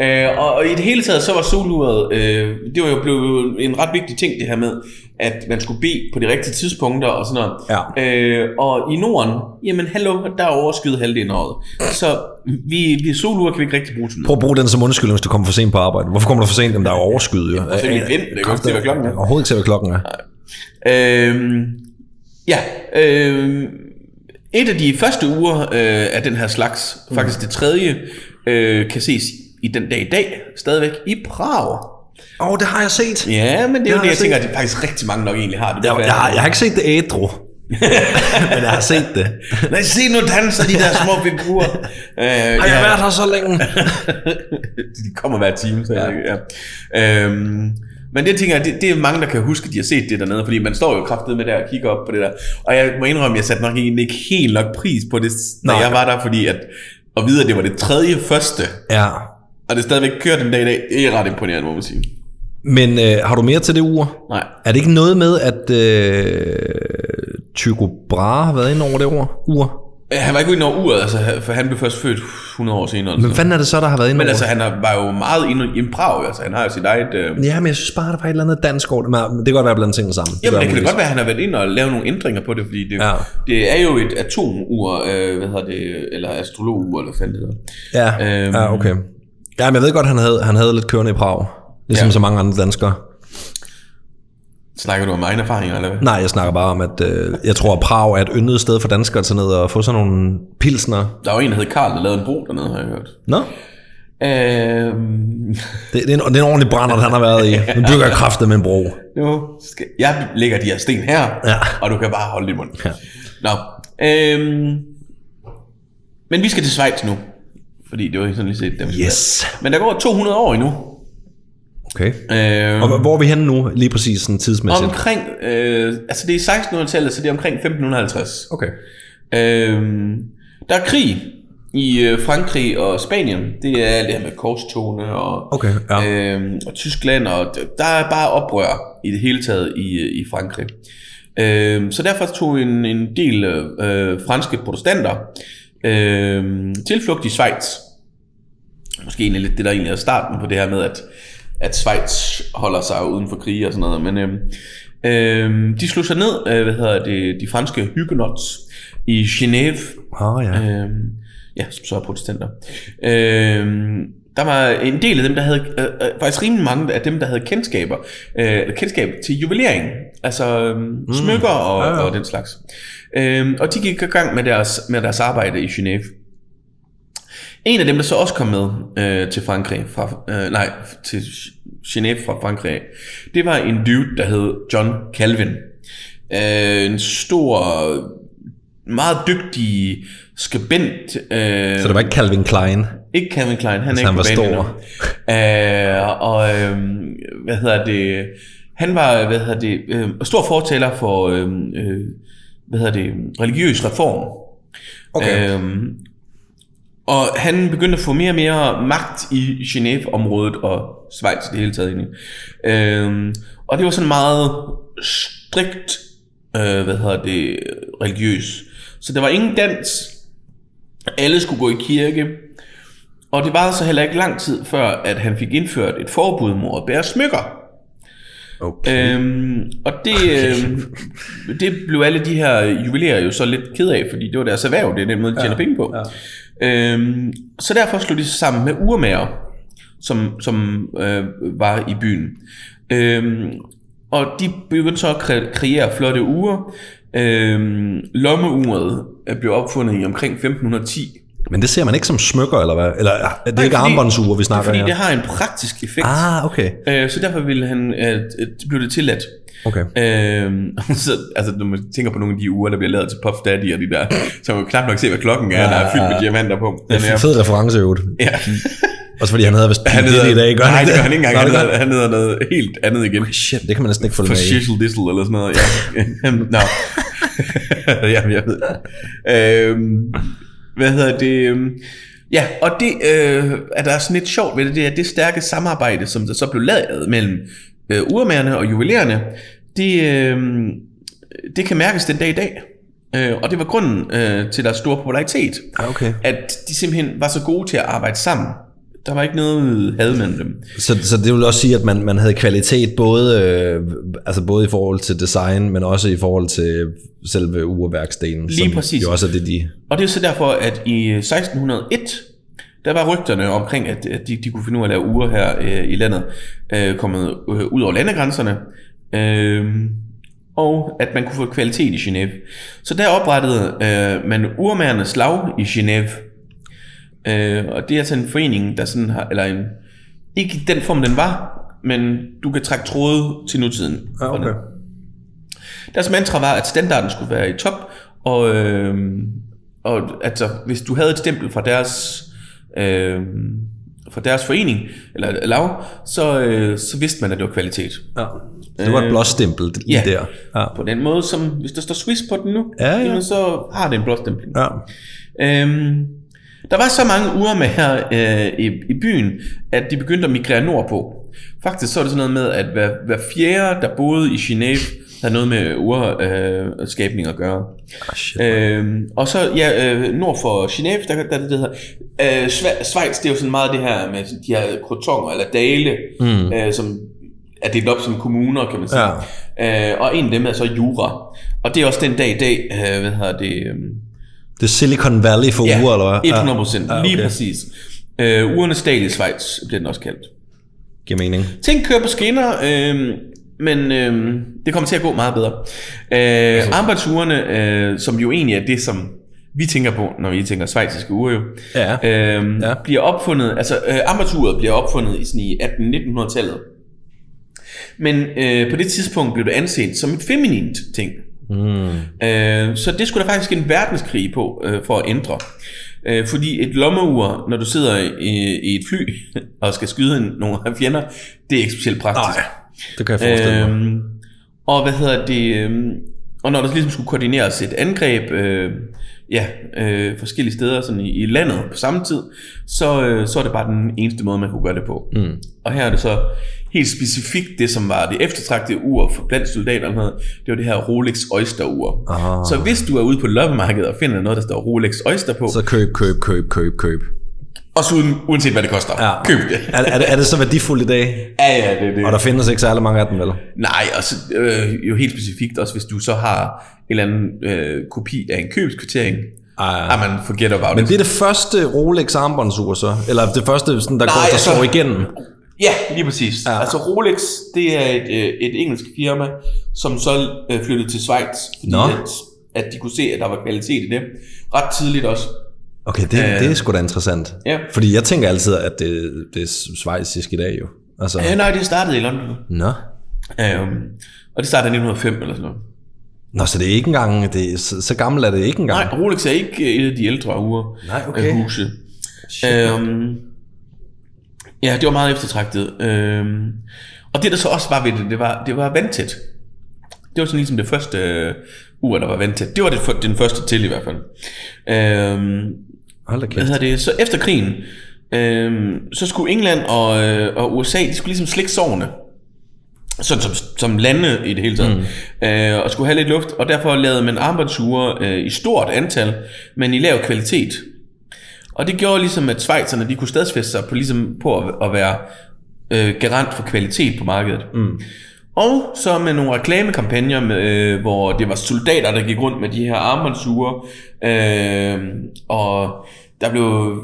Øh, og, og i det hele taget, så var soluret, øh, det var jo blevet en ret vigtig ting, det her med, at man skulle bede på de rigtige tidspunkter og sådan noget. Ja. Øh, og i Norden, jamen hallo, der er overskyet halvdelen af året. Så vi, vi solurer kan vi ikke rigtig bruge til Prøv noget. at bruge den som undskyldning, hvis du kommer for sent på arbejde. Hvorfor kommer du for sent? Jamen, der er jo overskyet, jo. se min vind, det også se, hvad klokken er. Overhovedet ikke se, hvad klokken er. Øh, ja, øh, et af de første uger øh, af den her slags, Mm. faktisk det tredje, øh, kan ses i den dag i dag, stadigvæk i Prag. Åh, oh, det har jeg set. Ja, men det er Det jo det, jeg jeg tænker, at det faktisk rigtig mange nok egentlig har. Det Jeg, jeg, har, jeg har ikke set det ædru. men jeg har set det. Nej, se nu danser de der små figurer. øh, Har jeg været her så længe? de kommer hver time, så ja. ja. Øhm, men det tænker jeg, det, det er mange, der kan huske, at de har set det dernede, fordi man står jo kraftet med der og kigger op på det der. Og jeg må indrømme, at jeg satte nok egentlig ikke helt nok pris på det, når Nej. jeg var der, fordi at, at vide, at det var det tredje første, Ja. Og det stadigvæk kører den dag i dag, det er ret imponerende, må man sige. Men øh, har du mere til det ur? Nej. Er det ikke noget med, at øh, Tycho Brahe har været inde over det ur? ur? Øh, Han var ikke inde over uret, altså, for han blev først født 100 år senere. Men fanden er det så, der har været inde Men over? altså, han er- var jo meget inde i Prag, altså han har jo sit eget... Øh... Ja, men jeg synes bare, der var et eller andet dansk over det. Men det kan godt være blandt tingene sammen. Jamen, gør det kan det godt være, at han har været ind og lavet nogle ændringer på det, fordi det, Ja. ja. det er jo et atomur, øh, hvad hedder det, eller astrologur, eller hvad fanden det hedder. Ja, Øhm. ja okay. Ja, men jeg ved godt, han havde, han havde lidt kørende i Prag. Ligesom ja. Så mange andre danskere. Snakker du om egne erfaringer, eller hvad? Nej, jeg snakker bare om, at øh, jeg tror, at Prag er et yndet sted for danskere at tage ned og få sådan nogle pilsner. Der var en, der hed Karl, der lavede en bro dernede, har jeg hørt. Nå, Øhm, det, det, er en, det er en ordentlig brænder, han har været i. Nu bygger jeg kraftet med en bro. nu skal, jeg lægger de her sten her, Ja. og du kan bare holde din mund. Ja. Nå, øhm, men vi skal til Schweiz nu, fordi det var sådan lige set dem. Yes. Men der går 200 år endnu. Okay. Øhm, Og hvor er vi henne nu, lige præcis sådan tidsmæssigt? Omkring, øh, altså det er 1600-tallet, så det er omkring 1550. Okay. Øhm, der er krig i øh, Frankrig og Spanien. Det er alt det her med korstogene og, Okay, ja. øhm, og Tyskland, og der er bare oprør i det hele taget i, øh, i Frankrig. Øhm, så derfor tog en, en del øh, franske protestanter øh, tilflugt i Schweiz. Måske egentlig lidt det, der egentlig er starten på det her med, at, at Schweiz holder sig uden for krige og sådan noget. Men øhm, øhm, de slog sig ned, øh, hvad hedder det, de franske Huguenots i Genève. Ah, ja. Øhm, ja, som så er protestanter. Øhm, der var en del af dem, der havde, øh, øh, faktisk rimelig mange af dem, der havde kendskaber, øh, kendskab til juvelering, altså øh, smykker og, Ja, ja. og den slags. Øhm, og de gik i gang med deres, med deres arbejde i Genève. En af dem, der så også kom med øh, til Frankrig, fra, øh, nej, til Genève fra Frankrig, det var en dude, der hed John Calvin. Øh, en stor, meget dygtig skribent. Øh, Så det var ikke Calvin Klein? ikke Calvin Klein, han er Så ikke han var stor. Øh, og øh, hvad hedder det, han var, hvad hedder det, øh, stor fortaler for, øh, øh, hvad hedder det, religiøs reform. Okay. Øhm, og han begyndte at få mere og mere magt i Genève-området og Schweiz i det hele taget. Øhm, og det var sådan meget strikt, øh, hvad hedder det, religiøs. Så der var ingen dans. Alle skulle gå i kirke. Og det var så heller ikke lang tid før, at han fik indført et forbud mod at bære smykker. Okay. Øhm, og det, øhm, det blev alle de her jubilæer jo så lidt ked af, fordi det var deres erhverv, det er den måde, de tjener penge på. ja. Øhm, så derfor slog de sig sammen med urmager, som, som øh, var i byen. Øhm, og de begyndte så at kre- kreere flotte ure. Øhm, lommeuret øh, blev opfundet i omkring 1510. Men det ser man ikke som smykker, eller hvad? Eller er det Nej, ikke armbåndsure, vi Det er snakker fordi, her? det har en praktisk effekt. Ah, okay. Øh, så derfor ville han, øh, det blev det tilladt. Okay. Øhm, så, altså, når man tænker på nogle af de uger, der bliver lavet til Puff Daddy og de der, så kan man knap nok se, hvad klokken er, der er fyldt med diamanter på. Det Den er en fed reference, øvrigt. Ja. Også fordi han havde vist Han hedder, i dag, gør nej, det gør han ikke engang. Han hedder, han hedder noget helt andet igen. Shit, det kan man næsten ikke følge For med i. shizzle dizzle eller sådan noget. Ja. Nå. Jamen, jeg ved. Øhm, hvad hedder det? øhm, Ja, og det øh, er der er sådan lidt sjovt ved det, det er det stærke samarbejde, som der så blev lavet mellem øh, urmærerne og juvelererne, det, øh, det kan mærkes den dag i dag. Øh, og det var grunden øh, til deres store popularitet. Ah, okay. At de simpelthen var så gode til at arbejde sammen. Der var ikke noget had mellem dem. Så, så det vil også sige, at man, man havde kvalitet både, øh, altså både i forhold til design, men også i forhold til selve urværksdelen. Lige som præcis. Jo også er det, de... Og det er så derfor, at i 1601, der var rygterne omkring, at at de, de kunne finde ud af at lave uger her øh, i landet, øh, kommet øh, ud over landegrænserne, øh, og at man kunne få kvalitet i Genève. Så der oprettede øh, man urmærernes slag i Genève, øh, og det er altså en forening, der sådan har, eller en, ikke den form, den var, men du kan trække tråde til nutiden. Ja, okay. Deres mantra var, at standarden skulle være i top, og, øh, og altså, hvis du havde et stempel fra deres, øh, fra deres forening, eller lav, så, øh, så vidste man, at det var kvalitet. Ja. Det var et blåstempel lige ja. der. Ja. På den måde, som hvis der står Swiss på den nu, Ja, ja. Så har det en blåstempel. ja. Øhm, der var så mange uger med her øh, i, i byen, at de begyndte at migrere nordpå. Faktisk så er det sådan noget med, at hver, hver fjerde, der boede i Genève, havde noget med urskabning øh, at gøre. Ah, shit. Øhm, og så ja, øh, nord for Genève, der, der, der det hedder, øh, Schwe- Schweiz, det er jo sådan meget det her med de her krotonger eller dale, mm. øh, som er delt op som kommuner, kan man sige. Ja. Øh, og en af dem er så Jura. Og det er også den dag i dag, øh, hvad hedder det, øh, Det er Silicon Valley for Ja, uger, eller hvad? 100 procent. Ja, okay. Lige præcis. Øh, ugernes dal i Schweiz bliver den også kaldt. Giver mening. Ting kører på skinner, øh, men øh, det kommer til at gå meget bedre. Øh, armbåndsugerne, øh, som jo egentlig er det, som vi tænker på, når vi tænker svejsiske uger jo, Ja. øh, Ja. bliver opfundet, altså øh, armbåndsuret bliver opfundet i, sådan i 1800-1900-tallet. Men øh, på det tidspunkt blev det anset som et feminint ting. Mm. Øh, så det skulle der faktisk en verdenskrig på øh, for at ændre. Øh, fordi et lommeur, når du sidder i, i et fly og skal skyde en, nogle fjender, det er ikke specielt praktisk. Nej, det kan jeg forestille mig. Øhm, og hvad hedder det? øhm, Og når der ligesom skulle koordineres et angreb, øh, ja, øh, forskellige steder sådan i, i landet på samme tid, så, øh, så er det bare den eneste måde, man kunne gøre det på. Mm. Og her er det så helt specifikt det, som var det eftertragtede ur for blandt soldater, noget, det var det her Rolex Oyster-ur. Ah. Så hvis du er ude på loppemarkedet og finder noget, der står Rolex Oyster på, så... Så køb, køb, køb, køb, køb. også uden, uanset hvad det koster, Ja. køb det. Er, er, det, er det så værdifuldt i dag? Ja, ja, det er det. Og der findes ikke særlig mange af dem, vel? Nej, og så, øh, jo helt specifikt også, hvis du så har en eller anden øh, kopi af en købskvittering. Ah. Ah, man forget about Men it. det er det første Rolex armbåndsur så? Eller det første, sådan, der, Nej, går, der altså- slår igennem? Ja, lige præcis. Ja. Altså Rolex, det er et, øh, et engelsk firma, som så øh, flyttede til Schweiz, fordi Nå. at, at de kunne se, at der var kvalitet i det. Ret tidligt også. Okay, det, Øh. det er sgu da interessant. Ja. Fordi jeg tænker altid, at det, det er svejsisk i dag jo. Altså, Ja, nej, det startede i London. Nå. Um, og det startede i 1905 eller sådan noget. Nå, så det er ikke engang, det er, så, så gammelt er det ikke engang. Nej, Rolex er ikke øh, et af de ældre uger. Nej, okay. øh, huse. Shit. Øhm, ja, det var meget eftertragtet. Øhm, og det der så også var ved det, det var, det var vandtæt. Det var sådan ligesom det første øh, ur, der var vandtæt. Det var det, den første til i hvert fald. Øhm, Hold da hvad kæft. hedder det? Så efter krigen, øhm, så skulle England og, øh, og USA, de skulle ligesom slikke sårene. Sådan som, som lande i det hele taget. Mm. Øh, og skulle have lidt luft. Og derfor lavede man armbåndsure øh, i stort antal, men i lav kvalitet. Og det gjorde ligesom, at Schweizerne de kunne stadsfæste sig på, ligesom på at, at være øh, garant for kvalitet på markedet. Mm. Og så med nogle reklamekampagner, med, øh, hvor det var soldater, der gik rundt med de her armbåndsure. Øh, og der blev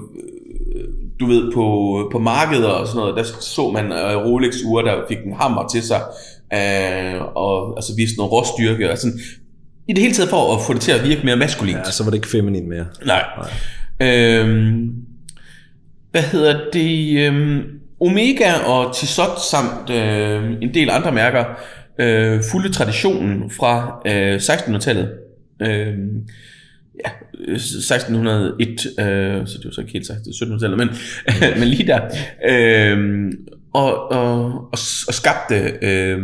du ved, på, på markeder og sådan noget, der så man øh, Rolex-ure, der fik en hammer til sig, øh, og altså viste noget råstyrke, og sådan. I det hele taget for at få det til at virke mere maskulint. Ja, så var det ikke feminin mere. Nej. Øhm, hvad hedder det? Øhm, Omega og Tissot samt øh, en del andre mærker øh, fulgte traditionen fra øh, 1600-tallet. Øhm, øh, ja, 1601, øh, så det var så ikke helt 1700-tallet, men, men lige der, øh, og, og, og, og skabte, øh,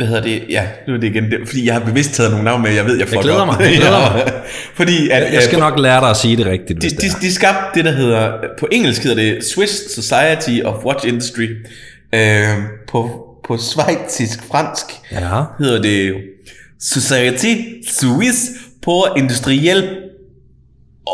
hvad hedder det, ja, nu er det igen, det, fordi jeg har bevidst taget nogle navne med, jeg ved, jeg får Jeg glæder op. mig, jeg glæder mig. fordi at, Jeg skal øh, nok lære dig at sige det rigtigt, de, det de, de skabte det, der hedder, på engelsk hedder det Swiss Society of Watch Industry. Øh, på, på svejtisk fransk Ja. hedder det Société Suisse pour Industriel.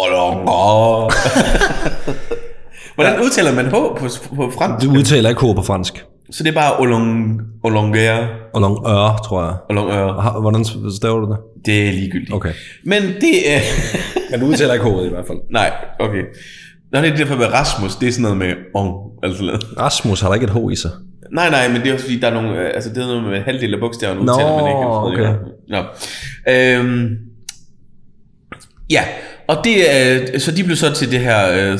Hvordan udtaler man H på, på fransk? Du udtaler ikke H på fransk. Så det er bare Hollande, Hollande, Og long ør, tror jeg. Ha- Hvordan staver du det? Det er ligegyldigt. Okay. Men det er... Men du udtaler ikke H'et i hvert fald. Nej, okay. Nå, det er derfor med Rasmus, det er sådan noget med on, altså. Rasmus har der ikke et H i sig. Nej, nej, men det er også fordi, der er nogle, øh, altså det er noget med halvdelen af bogstaverne Nå, udtaler man ikke. okay. Nå. Øhm, ja, og det er, så de blev så til det her uh,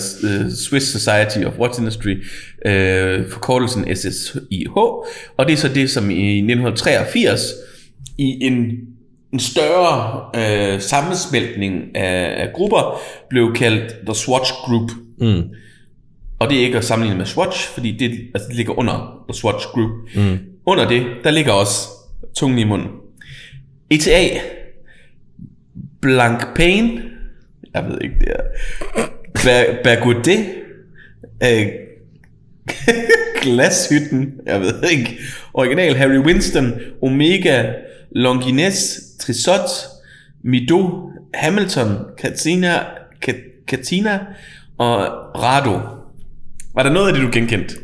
Swiss Society of Watch Industry, uh, forkortelsen SSIH, og det er så det, som i 1983 i en, en større uh, sammensmeltning af, af grupper blev kaldt The Swatch Group. Mm. Og det er ikke at sammenligne med Swatch, fordi det, altså det ligger under The Swatch Group. Mm. Under det, der ligger også tungen i munden. ETA, Blanc Pain, jeg ved ikke det er, Ba- Bagaudet, øh, Glashytten, jeg ved ikke, Original Harry Winston, Omega, Longines, Trisot, Mido, Hamilton, Katina, Ka- Katina og Rado. Var der noget af det, du genkendte?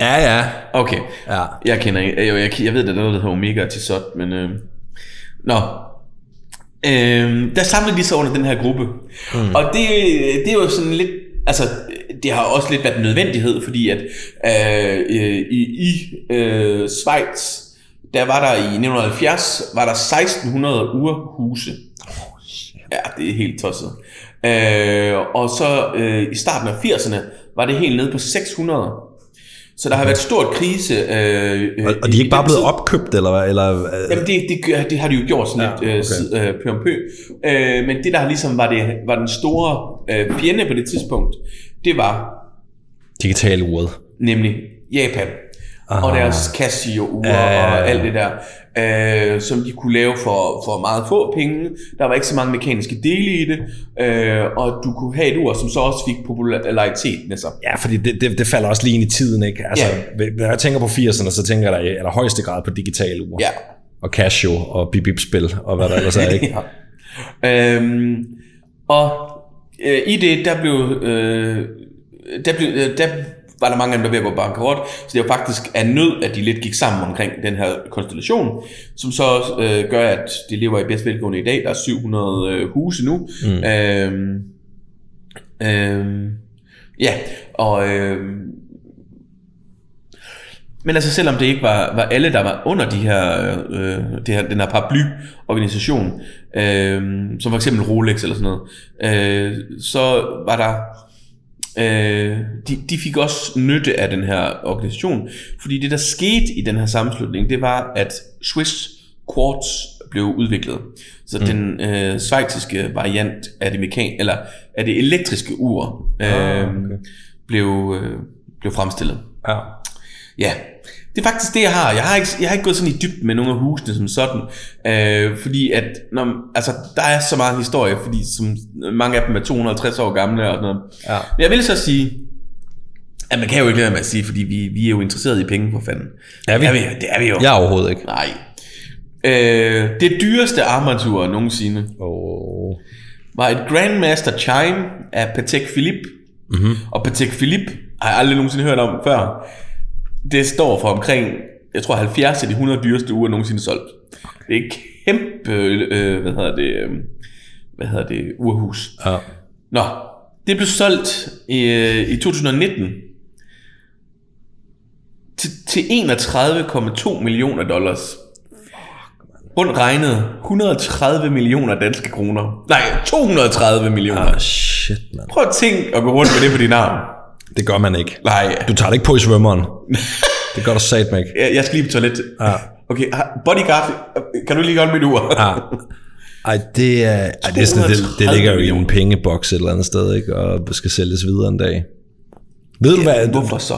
Ja, ja. Okay. Ja. Jeg kender ikke. Jeg, jeg, jeg ved, der er noget, der hedder Omega og Tissot, men... Øh, nå. Øh, der samlede de sig under den her gruppe. Mm. Og det, det er jo sådan lidt... Altså, det har også lidt været en nødvendighed, fordi at øh, øh, i, i øh, Schweiz, der var der i 1970, var der 1600 urhuse. Ja, det er helt tosset. Øh, og så øh, i starten af 80'erne var det helt nede på 600. Så der har været stort krise. Øh, Og, og de er ikke bare blevet opkøbt, eller hvad? Eller, øh, Jamen det, det, det har de jo gjort sådan Ja, lidt øh, okay. øh, pø om pø. Øh, men det der ligesom var, det, var den store øh, fjende på det tidspunkt, det var digital uret. nemlig Japan. Aha. Og deres Casio-ure ja, ja, ja. og alt det der, øh, som de kunne lave for, for meget få penge. Der var ikke så mange mekaniske dele i det, øh, og du kunne have et ur, som så også fik popularitet med sig. Ja, fordi det, det, det falder også lige ind i tiden, ikke? Altså, Ja. Når jeg tænker på 80'erne, så tænker jeg da i allerhøjeste grad på digitale uger. Ja. Og Casio og bip bip spil og hvad der ellers er, ikke? ja. Øhm, og øh, i det, der blev, øh, der, blev øh, der var der mange af dem, der ved at gå bankerot, så det var faktisk af nød, at de lidt gik sammen omkring den her konstellation, som så øh, gør, at de lever i bedst velgående i dag. Der er 700 øh, huse nu. Mm. Øhm, øhm, ja, og øhm, men altså selvom det ikke var, var alle, der var under de her, øh, det her, den her paraply-organisation, øh, som for eksempel Rolex eller sådan noget, øh, så var der, øh, de, de fik også nytte af den her organisation, fordi det der skete i den her sammenslutning, det var, at Swiss Quartz blev udviklet. Så mm. den øh, svejtiske variant af det mekan eller af det elektriske ur øh, Ah, okay. blev, øh, blev fremstillet. Ja. Ja, det er faktisk det, jeg har. Jeg har ikke, jeg har ikke gået sådan i dybden med nogle af husene som sådan, øh, fordi at, når, altså, der er så meget historie, fordi som, mange af dem er 250 år gamle og sådan noget. Ja. Men jeg vil så sige, at man kan jo ikke lade med at sige, fordi vi, vi er jo interesseret i penge, for fanden. Er vi? Det er vi, det er vi jo. Jeg er overhovedet ikke. Nej. Øh, det dyreste armatur nogensinde Oh. var et Grandmaster Chime af Patek Philippe. Mm-hmm. Og Patek Philippe har jeg aldrig nogensinde hørt om før. Det står for omkring, jeg tror 70 af de 100 dyreste uger nogensinde solgt. Det er et kæmpe, øh, hvad hedder det, øh, hvad hedder det, urhus. Ja. Nå, det blev solgt i, øh, i 2019 til, til 31,2 millioner dollars. Rundt regnet 130 millioner danske kroner. Nej, 230 millioner. Ah, shit, mand. Prøv at tænke at gå rundt med det på din arm. Det gør man ikke. Nej, Du tager det ikke på i svømmeren. Det gør du sat ikke. jeg, jeg skal lige på toilet. Ja. Okay, bodyguard, kan du lige holde mit ur? Ja. Ej, det er, ej, det, er sådan, det, det 230 ligger jo i en pengeboks et eller andet sted, ikke? og skal sælges videre en dag. Ved du hvad? Hvorfor så?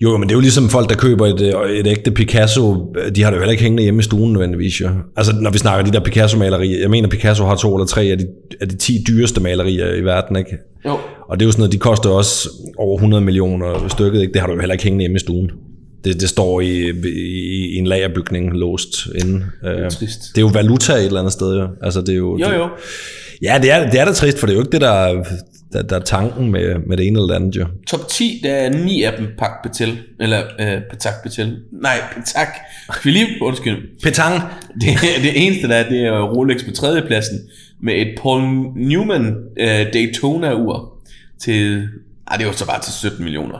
Jo, men det er jo ligesom folk, der køber et, øh, et ægte Picasso, de har det jo heller ikke hængende hjemme i stuen nødvendigvis. Jo. Altså, når vi snakker de der Picasso-malerier, jeg mener, Picasso har to eller tre af de, af de 10 dyreste malerier i verden, ikke? Jo. Og det er jo sådan noget, de koster også over 100 millioner stykket, ikke? Det har du jo heller ikke hængende hjemme i stuen. Det, det står i, i, i en lagerbygning låst inde. Det er, trist. det er jo valuta et eller andet sted, jo. Altså, det er jo, Jo, jo. Ja, det er, det er da trist, for det er jo ikke det, der, er- der, der er tanken med, med det ene eller det andet, jo. Top 10, der er ni af dem Pak Patel. Eller øh, Patak Patel. Nej, Patak. Philippe, undskyld. Petang. Det, det eneste der er, det er Rolex på tredjepladsen. Med et Paul Newman øh, Daytona-ur. Til... Ej, det var så bare til 17 millioner.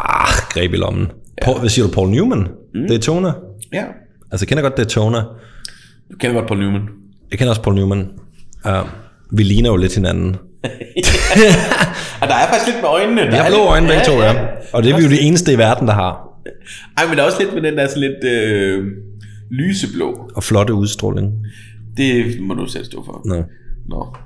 Ah, greb i lommen. Paul, hvad siger du, Paul Newman? Mm. Daytona? Ja. Altså, jeg kender godt Daytona. Du kender godt Paul Newman. Jeg kender også Paul Newman. Uh, vi ligner jo lidt hinanden. Og der er faktisk lidt med øjnene. Vi har blå øjne begge to, ja. Og det er vi jo det eneste i verden, der har. Ej, men der er også lidt med den der sådan lidt øh, lyseblå. Og flotte udstråling. Det må du selv stå for. Nå. Nå.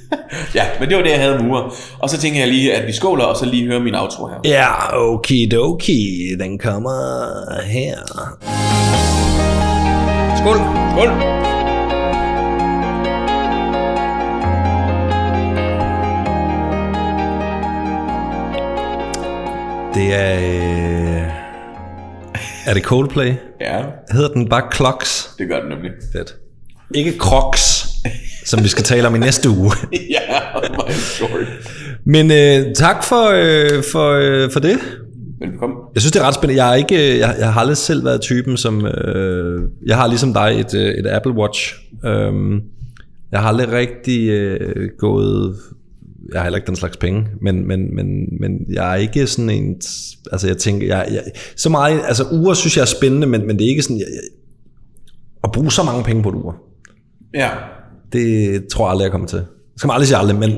ja, men det var det, jeg havde med uger. Og så tænker jeg lige, at vi skåler, og så lige høre min outro her. Ja, okidoki. Den kommer her. Skål. Skål! Det er... Øh... Er det Coldplay? Ja, Hedder den bare Clocks? det gør den nemlig. Fedt. Ikke Crocs, som vi skal tale om i næste uge. ja, my short. Men øh, tak for, øh, for, øh, for det. Velkommen. Jeg synes, det er ret spændende. Jeg, er ikke, jeg, jeg har aldrig selv været typen, som... Øh, jeg har ligesom dig et, øh, et Apple Watch. Øhm, jeg har aldrig rigtig øh, gået... Jeg har heller ikke den slags penge, men, men, men, men jeg er ikke sådan en... Altså, jeg tænker... Jeg, jeg, så meget... Altså, uger synes jeg er spændende, men, men det er ikke sådan... Jeg, jeg, at bruge så mange penge på et ur, Ja. det tror jeg aldrig, jeg kommer til. Det skal man aldrig sige aldrig, men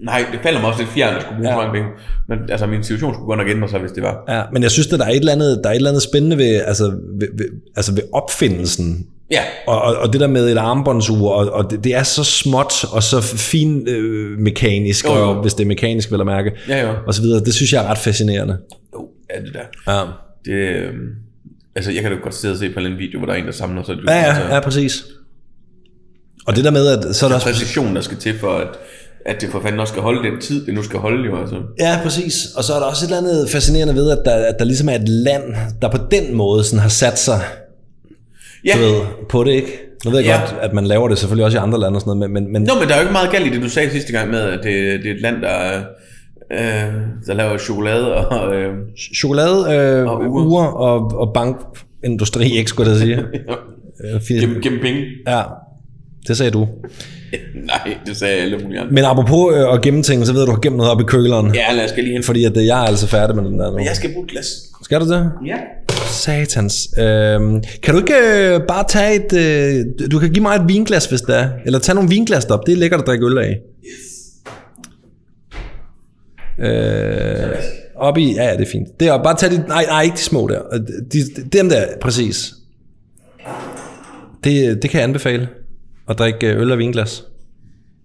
Nej, det falder mig også lidt fjern, at skulle bruge ja. så mange penge. Men altså, min situation skulle godt nok ændre sig, hvis det var. Ja, men jeg synes, at der er et eller andet, der er et eller andet spændende ved, altså, ved, ved, altså ved opfindelsen. Ja, Og, og, og det der med et armbåndsur, og, og det, det er så småt og så fin øh, mekanisk, Jo, jo. og hvis det er mekanisk, vil jeg mærke, Ja, jo. og så videre. Det synes jeg er ret fascinerende. jo, ja, det der. Ja, Det, øh, altså, jeg kan jo godt sidde og se på en video, hvor der er en, der samler sig. ja, ja, ja præcis. Og det der med, at så er der også... præcision, der skal til for, at, at det for fanden også skal holde den tid, det nu skal holde jo, altså. Ja, præcis. Og så er der også et eller andet fascinerende ved, at der, at der ligesom er et land, der på den måde sådan har sat sig Ja, du ved, på det, ikke? Nu ved jeg Ja. godt, at man laver det selvfølgelig også i andre lande og sådan noget, men, men, Nå, men der er jo ikke meget galt i det, du sagde sidste gang med, at det, det er et land, der, øh, der laver chokolade og... Øh, chokolade, øh, Og ure. ure og, og bankindustri, ikke skulle jeg da sige. Øh, fint. gennem, gennem penge. Ja, det sagde du. Nej, det sagde alle mulige andre. Men apropos øh, at gemme ting, så ved du, du har gemt noget op i køleren. Ja, lad os lige hen. Fordi at, øh, jeg er altså færdig med den der nu. Jeg skal bruge et glas. Skal du det? Ja. Satans. Øhm, kan du ikke øh, bare tage et... Øh, du kan give mig et vinglas, hvis det er. Eller tage nogle vinglas op. Det er lækkert at drikke øl af. Øh, op i... Ja, ja, det er fint. Det er bare tage de... Nej, nej, ikke de små der. Øh, De, de, dem der, præcis. Det, det kan jeg anbefale. At drikke øh, øl af vinglas.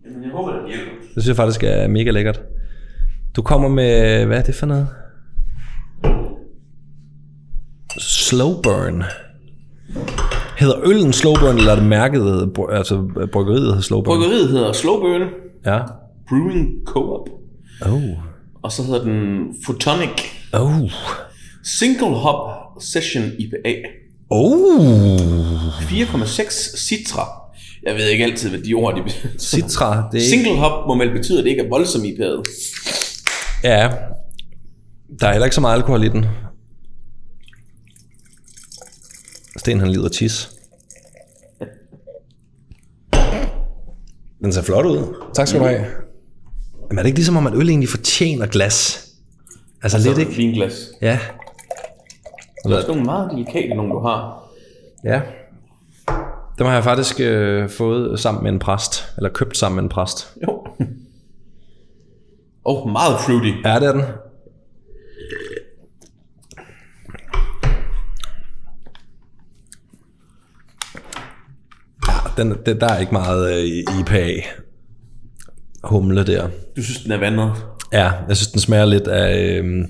Jamen, jeg håber, det hjælper. Det synes jeg faktisk er mega lækkert. Du kommer med... Hvad er det for noget? Slow burn. Hedder øllen slow burn, eller er det mærket, altså bryggeriet hedder slow burn? Bryggeriet hedder Slowburn Ja. Brewing Co-op. Oh. Og så hedder den Photonic Oh. Single Hop Session IPA. Oh. 4,6 Citra. Jeg ved ikke altid, hvad de ord de betyder. Citra, det er ikke... Single hop må vel betyde, at det ikke er voldsomt IPA'et. Ja. Der er heller ikke så meget alkohol i den. Sten han lider tis. Den ser flot ud. Tak skal du have. Men er det ikke ligesom, om at øl egentlig fortjener glas? Altså lidt, ikke? Vinglas. Ja. Det er også nogle meget delikate, nogle du har. Ja. Dem har jeg faktisk øh, fået sammen med en præst. Eller købt sammen med en præst. Jo. Åh, oh, meget fruity. Ja, det er den. den, den, der er ikke meget øh, IPA humle der. Du synes, den er vandet? Ja, jeg synes, den smager lidt af øh,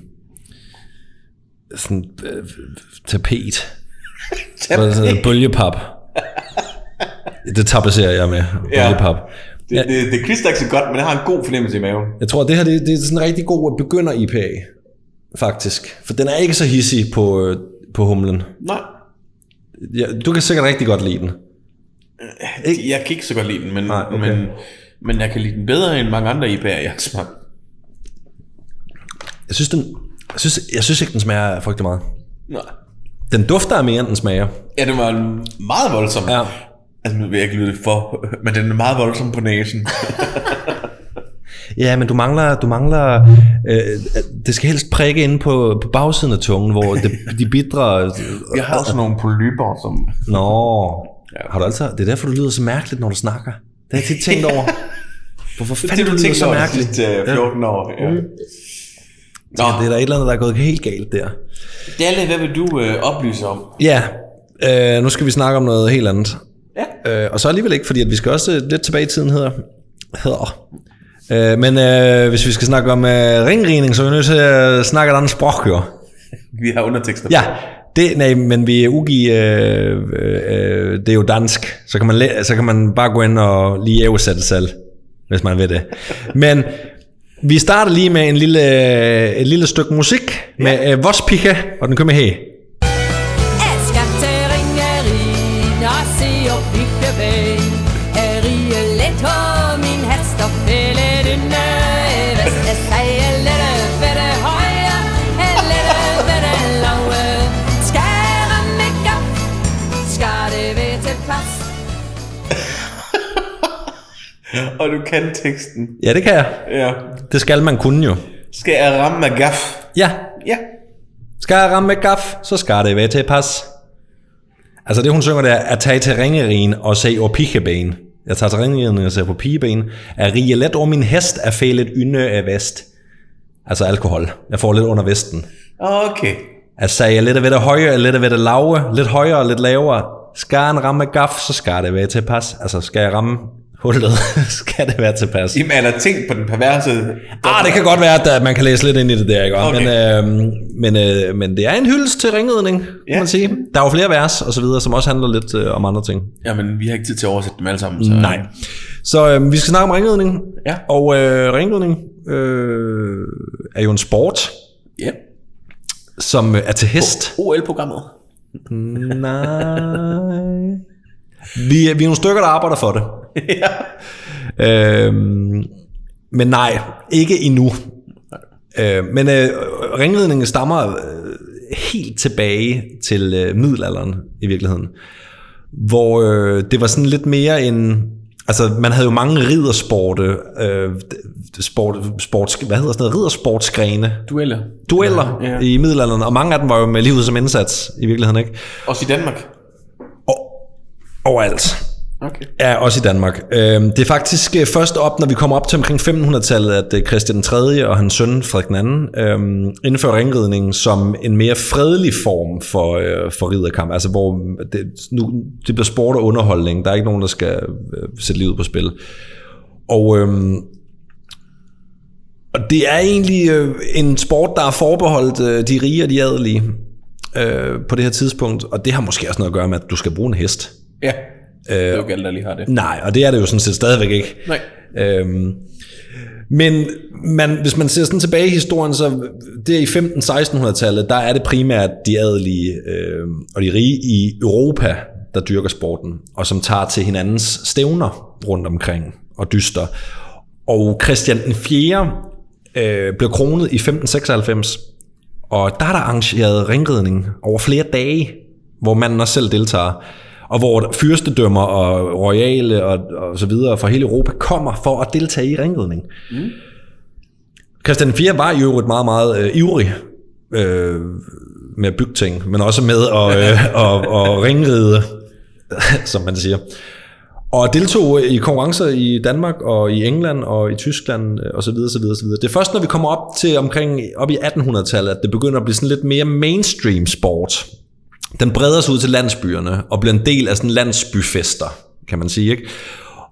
sådan øh, tapet. Sådan bølgepap. Det tapasserer jeg med. Ja. Det, ja. det, det klister ikke så godt, men det har en god fornemmelse i maven. Jeg tror, det her det, det er sådan en rigtig god begynder IPA, faktisk. For den er ikke så hissig på, øh, på humlen. Nej, Ja, du kan sikkert rigtig godt lide den. jeg kan ikke så godt lide den, men, Nej, okay. men, men jeg kan lide den bedre end mange andre IPA'er, jeg har smagt. Jeg synes, den, jeg synes, jeg synes ikke, den smager frygtelig meget. Nej. Den dufter af mere, end den smager. Ja, den var meget voldsom. Ja. Altså, nu vil jeg ikke lyde for, men den er meget voldsom på næsen. Ja, men du mangler, du mangler øh, det skal helst prikke inde på, på bagsiden af tungen, hvor det, de bidre... Jeg har også nogle polyper, som... Nå, har du altid, det er derfor, du lyder så mærkeligt, når du snakker. Det har jeg tit tænkt over. Hvorfor Det er fanden det, du du lyder så over de mærkeligt? sidste øh, 14 år. Ja. Nå, Det er der et eller andet, der er gået helt galt der. Dalle, hvad vil du øh, oplyse om? Ja, øh, nu skal vi snakke om noget helt andet. Ja. Øh, og så alligevel ikke, fordi at vi skal også øh, lidt tilbage i tiden hedder. hedder. Øh, men øh, hvis vi skal snakke om øh, ringrigning, så er vi nødt til at snakke et andet sprog, jo. Vi har undertekster. Ja, det, nej, men vi er ugi, øh, øh, det er jo dansk, så kan, man, så kan man bare gå ind og lige oversætte selv, hvis man vil det. Men vi starter lige med en lille, et lille stykke musik med øh, Vospike, og den kommer her. Og du kan teksten. Ja, det kan jeg. Ja. Det skal man kunne jo. Skal jeg ramme med gaf? Ja, Ja. skal jeg ramme med gaf, så skal det være til pas. Altså det hun synger der, at tage til ringerin og se over pigeben. Jeg tager til ringerin og ser på pigeben. At rige let over min hest er fælet ynde af vest. Altså alkohol. Jeg får lidt under vesten. Okay. At sige lidt ved det høje, lidt ved det lave, lidt højere og lidt lavere. Skal en ramme gaf, så skal det være til pas. Altså skal jeg ramme hullet, skal det være til pas. Jamen, er der tænkt på den perverse... Ah, det kan godt være, at der- man kan læse lidt ind i det der, ikke? Okay. Men, øh, men, øh, men det er en hyldest til ringridning, kan Ja. man sige. Der er jo flere vers og så videre, som også handler lidt øh, om andre ting. Jamen, vi har ikke tid til at oversætte dem alle sammen. Så... Nej. Så øh, vi skal snakke om ringridning. Ja. Og øh, ringridning øh, er jo en sport, Ja. som øh, er til hest. OL-programmet. Nej. Vi, vi er nogle stykker, der arbejder for det. ja. Øhm, men nej, ikke endnu. Øh, men øh, ringridningen stammer øh, helt tilbage til øh, middelalderen i virkeligheden. Hvor øh, det var sådan lidt mere en... Altså, man havde jo mange riddersporte, øh, sport, sports, hvad hedder sådan noget, riddersportsgrene, Dueller. dueller ja, ja. i middelalderen, og mange af dem var jo med livet som indsats i virkeligheden, ikke? Også i Danmark. Og, overalt. Okay. Ja, også i Danmark. Øhm, Det er faktisk øh, først op, når vi kommer op til omkring 1500-tallet, at øh, Christian 3. og hans søn Frederik II øhm, indfører ringridningen som en mere fredelig form for, øh, for ridderkamp. Altså hvor det, nu, det bliver sport og underholdning. Der er ikke nogen, der skal sætte livet på spil. Og, øhm, og det er egentlig en sport, der er forbeholdt de rige og de adelige øh, på det her tidspunkt. Og det har måske også noget at gøre med, at du skal bruge en hest. Ja. Øh, det er jo ikke alle, der lige har det. Nej, og det er det jo sådan set stadigvæk ikke. Nej. Øhm, men man, hvis man ser sådan tilbage i historien, så det er i 15-1600-tallet, der er det primært de adelige øh, og de rige i Europa, der dyrker sporten, og som tager til hinandens stævner rundt omkring og dyster. Og Christian den 4. Øh, blev kronet i 1596, og der er der arrangeret ringridning over flere dage, hvor manden også selv deltager, og hvor fyrstedømmer og royale og, og så videre fra hele Europa kommer for at deltage i ringridning. Mm. Christian 4 var i øvrigt meget, meget øh, ivrig øh, med at bygge ting, men også med at øh, og, og ringride, som man siger. Og deltog i konkurrencer i Danmark og i England og i Tyskland øh, og så videre, så videre, så videre. Det er først, når vi kommer op til omkring op i 1800-tallet, at det begynder at blive sådan lidt mere mainstream sport. Den breder sig ud til landsbyerne og bliver en del af sådan landsbyfester, kan man sige. Ikke?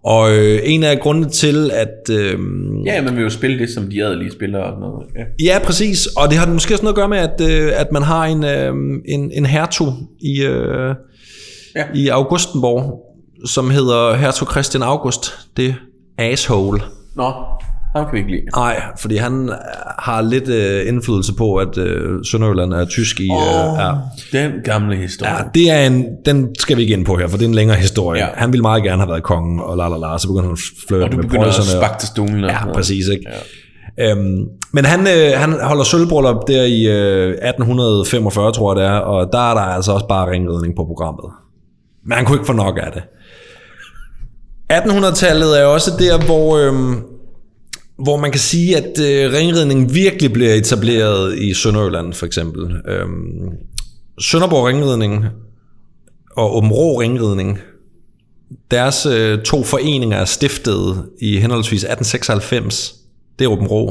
Og øh, en af grundene til, at... Øh, Ja, man vil jo spille det, som de adelige spiller og sådan noget. Ja. Ja, præcis. Og det har måske også noget at gøre med, at, øh, at man har en, øh, en, en hertug i, øh, Ja. ja. i Augustenborg, som hedder hertug Christian August. Det asshole. Nå, ham kan vi ikke lide. Nej, fordi han øh, har lidt øh, indflydelse på, at øh, Sønderjylland er tysk i... Øh, ja. Den gamle historie. Ja, det er en, den skal vi ikke ind på her, for det er en længere historie. Ja. Han ville meget gerne have været kongen, og la la la, så begynder han at flirte du med og- til stolen. Ja, noget. præcis. Ikke? Ja. Øhm, men han, øh, han holder sølvbryllup der i øh, 1845, tror jeg det er, og der er der altså også bare ringridning på programmet. Men han kunne ikke få nok af det. 1800-tallet er også der, hvor, øh, hvor man kan sige, at øh, ringridning virkelig bliver etableret i Sønderjylland, for eksempel. Øhm, Sønderborg Ringridning og Åbenrå Ringridning, deres øh, to foreninger er stiftet i henholdsvis 1896, det er Åben Rå,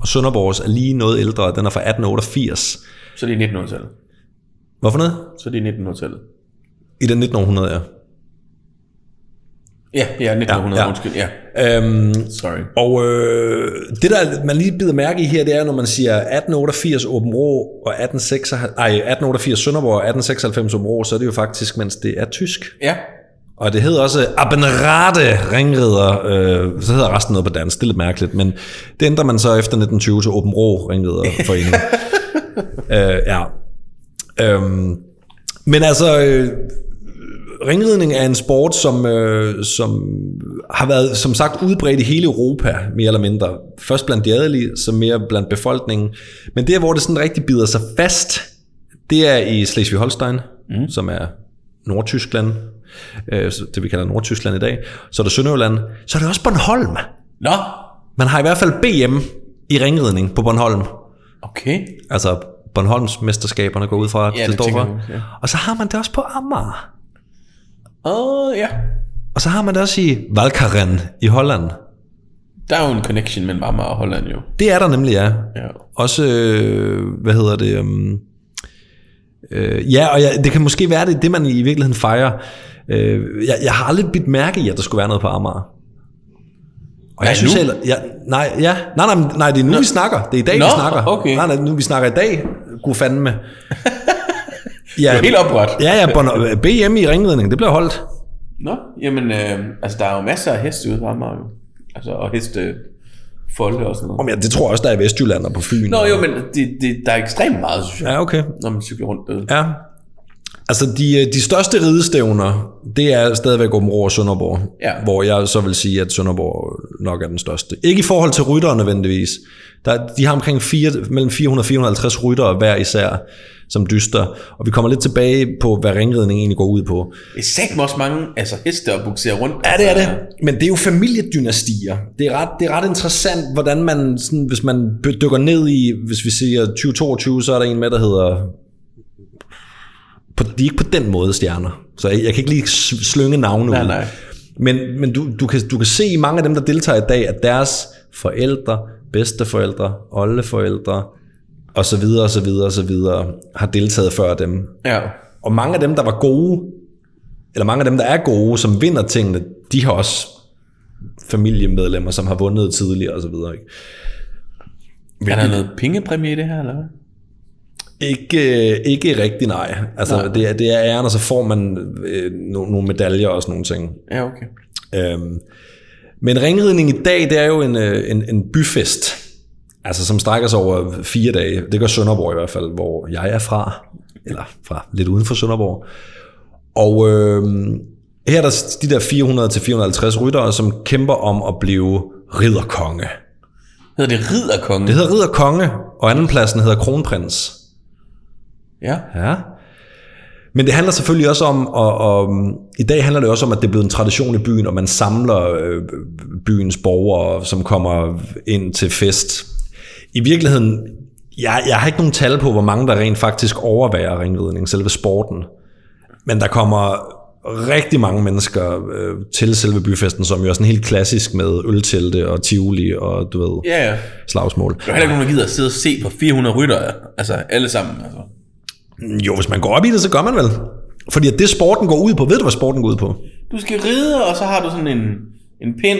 og Sønderborgs er lige noget ældre, den er fra 1888. Så det er 1900-tallet. Hvorfor noget? Så det er 1900-tallet. I det 1900, ja. Ja, ja, 1900, Ja, ja. undskyld. Ja, Øhm, sorry. og øh, det der man lige bider mærke i her, det er, når man siger 1888 Åben Rå og 1896, ej, 1888 Sønderborg og 1896 Åben Rå, så er det jo faktisk, mens det er tysk. Ja, Og det hedder også Abenrade Ringrider, øh, så hedder resten noget på dansk, det er lidt mærkeligt, men det ændrer man så efter 1920 til Åben Rå Ringriderforening. øh, ja. Øhm, men altså, øh, ringridning er en sport, som, øh, som har været, som sagt, udbredt i hele Europa, mere eller mindre. Først blandt de adelige, så mere blandt befolkningen. Men der, hvor det sådan rigtig bider sig fast, det er i Slesvig-Holstein, mm. som er Nordtyskland, øh, det vi kalder Nordtyskland i dag. Så er der Sønderjylland. Så er det også Bornholm. nå, Man har i hvert fald BM i ringridning på Bornholm. okay. Altså Bornholms mesterskaberne går ud fra, Ja, det, det står for. ja. Og så har man det også på Amager. Åh, oh, ja. Og så har man det også i Valkaren i Holland. Der er jo en connection mellem Amager og Holland jo. Det er der nemlig, ja. Ja. Også, øh, hvad hedder det? Um, øh, ja, og ja, det kan måske være det, det man i virkeligheden fejrer. Øh, jeg, jeg har aldrig bidt mærke i, at der skulle være noget på Amager. Og Nej, jeg synes nu? heller, ja, nej, ja, nej, nej, nej, det er nu, vi snakker. Det er i dag, Nå, vi snakker. okay. Nej, nej, nu vi snakker i dag. God fandme. Det er helt oprørt. Ja, ja, BM i ringridning, det bliver holdt. Nå, jamen, øh, altså der er jo masser af heste ude på Amager jo. Altså, og heste folde og sådan noget. Om ja, det tror jeg også, der er i Vestjylland og på Fyn. Nå og- jo, men det, det, der er ekstremt meget, synes jeg, Ja, okay. når man cykler rundt derude. Ja. Altså, de, de største ridestævner, det er stadigvæk Åben og Sønderborg. Ja. Hvor jeg så vil sige, at Sønderborg nok er den største. Ikke i forhold til ryttere nødvendigvis. Der, de har omkring fire, mellem 400 og 450 ryttere hver især, som dyster. Og vi kommer lidt tilbage på, hvad ringridning egentlig går ud på. Det er satme også mange altså, heste at buksere rundt. Ja, det er Altså, det. Men det er jo familiedynastier. Det er ret, det er ret interessant, hvordan man, sådan, hvis man dykker ned i, hvis vi siger 2022, så er der en med, der hedder... På, de er ikke på den måde stjerner. Så jeg, jeg kan ikke lige slynge navne Nej, ud. nej. Men, men du, du, kan, du kan se i mange af dem, der deltager i dag, at deres forældre, bedsteforældre, oldeforældre, og så videre, og så videre, og så videre, har deltaget før dem. Ja. Og mange af dem, der var gode, eller mange af dem, der er gode, som vinder tingene, de har også familiemedlemmer, som har vundet tidligere og så videre. Ikke? Er der noget pengepræmie i det her, eller hvad? Ikke, øh, ikke rigtig nej. Altså, Nej. det, er, det er æren, og så får man øh, nogle, nogle medaljer og sådan nogle ting. Ja, okay. Øhm, men ringridning i dag, det er jo en, øh, en, en byfest, altså som strækker sig over fire dage. Det gør Sønderborg i hvert fald, hvor jeg er fra, eller fra lidt uden for Sønderborg. Og øh, her er der de der 400-450 ryttere, som kæmper om at blive ridderkonge. Hedder det ridderkongen? Det hedder ridderkonge, og andenpladsen hedder kronprins. Ja. Ja. Men det handler selvfølgelig også om, og, og i dag handler det også om, at det er blevet en tradition i byen, og man samler øh, byens borgere, som kommer ind til fest. I virkeligheden, jeg, jeg har ikke nogen tal på, hvor mange der rent faktisk overværer ringridning, selve sporten. Men der kommer rigtig mange mennesker øh, til selve byfesten, som jo er sådan helt klassisk med øltelte og tivoli og du ved, Ja, ja. slagsmål. Der er heller ikke nogen, der gider at sidde og se på 400 rytter. Altså, alle sammen. Altså. Jo, hvis man går op i det, så gør man vel. Fordi at det sporten går ud på, ved du hvad sporten går ud på? Du skal ride, og så har du sådan en, en pind,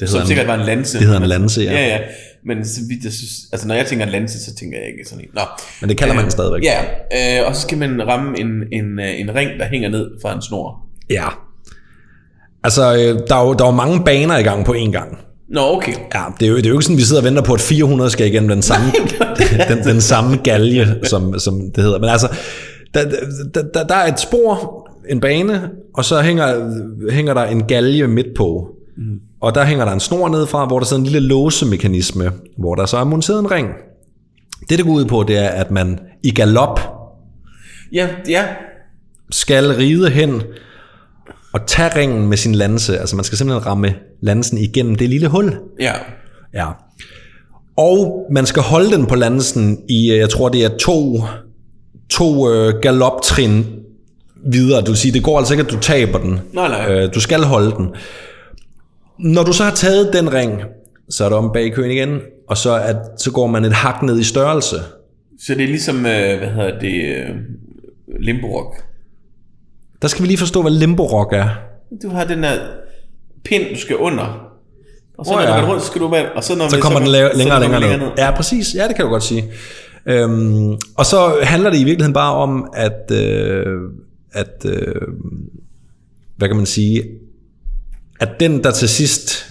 det som en- sikkert var en lanse. det hedder en lanse, ja. Ja, ja. Men så vidt jeg synes, altså når jeg tænker en lanse, så tænker jeg ikke sådan en. Nå. Men det kalder man Øh, den stadigvæk. Ja, øh, og så skal man ramme en, en, øh, en ring, der hænger ned fra en snor. Ja. Altså, øh, der er, jo, der er jo mange baner i gang på én gang. Nå, okay. Ja, det er, jo, det er jo ikke sådan, vi sidder og venter på, at 400 skal igennem den samme, den, den samme galge, som, som det hedder. Men altså, der, der, der, der er et spor, en bane, og så hænger, hænger der en galge midt på. Mm. Og der hænger der en snor nedefra, hvor der sidder en lille låsemekanisme, hvor der så er monteret en ring. Det, det går ud på, det er, at man i galop Ja, ja. skal ride hen og tage ringen med sin lanse. Altså man skal simpelthen ramme lansen igennem det lille hul. Ja. Ja. Og man skal holde den på lansen i, øh, jeg tror det er to, to øh, galoptrin videre. Du vil sige, det går altså ikke, at du taber den. Nej, nej. Øh, du skal holde den. Når du så har taget den ring, så er du om bag køen igen, og så, at, så går man et hak ned i størrelse. Så det er ligesom, øh, hvad hedder det, øh, limborok. Der skal vi lige forstå, hvad limbo rock er. Du har den der pind, du skal under. Og så oh, når ja. du går rundt, så skal du med, og så når Så vi- kommer den la- så længere og kommer længere den ned. Ja, præcis. Ja, det kan du godt sige. Øhm, og så handler det i virkeligheden bare om, at, øh, at øh, hvad kan man sige, at den, der til sidst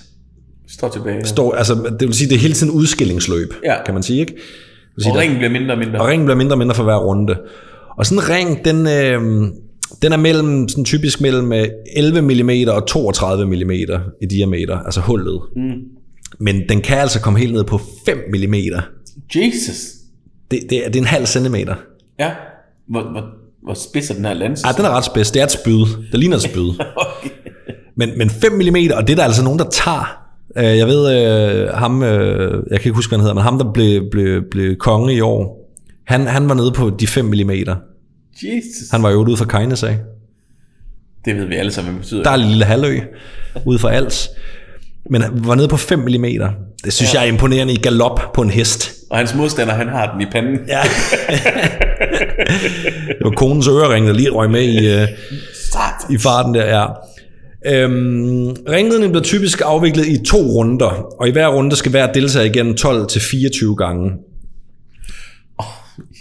Står tilbage. står, altså det vil sige, det er hele tiden udskillingsløb, Ja. kan man sige, ikke? Sige, og ringen bliver mindre og mindre. og ringen bliver mindre og mindre for hver runde. Og sådan en ring, den, øh, den er mellem, sådan typisk mellem øh, 11 mm og 32 mm i diameter, altså hullet. Mm. Men den kan altså komme helt ned på 5 mm. Jesus. Det, det, er, det er en halv centimeter. Ja. Hvor, hvor, hvor spids er den her lans? Ej, den er ret spids. Det er et spyd. Det ligner et spyd. okay. Men, men 5 mm, og det er der altså nogen, der tager. Øh, Jeg ved, øh, ham, øh, jeg kan ikke huske, hvad han hedder, men ham, der blev, blev, blev konge i år, han, han var nede på de 5 mm. Jesus. Han var jo ude fra Kejnes af. Det ved vi alle sammen, hvad det betyder. Der er en lille halvø ude for Als. Men han var nede på 5 mm. Det synes ja. jeg er imponerende i galop på en hest. Og hans modstander, han har den i panden. Ja. det var konens ørering, der lige røg med i, øh, i farten der, ja. Øhm, ringridning bliver typisk afviklet i to runder, og i hver runde skal hver deltager igen 12 til 24 gange.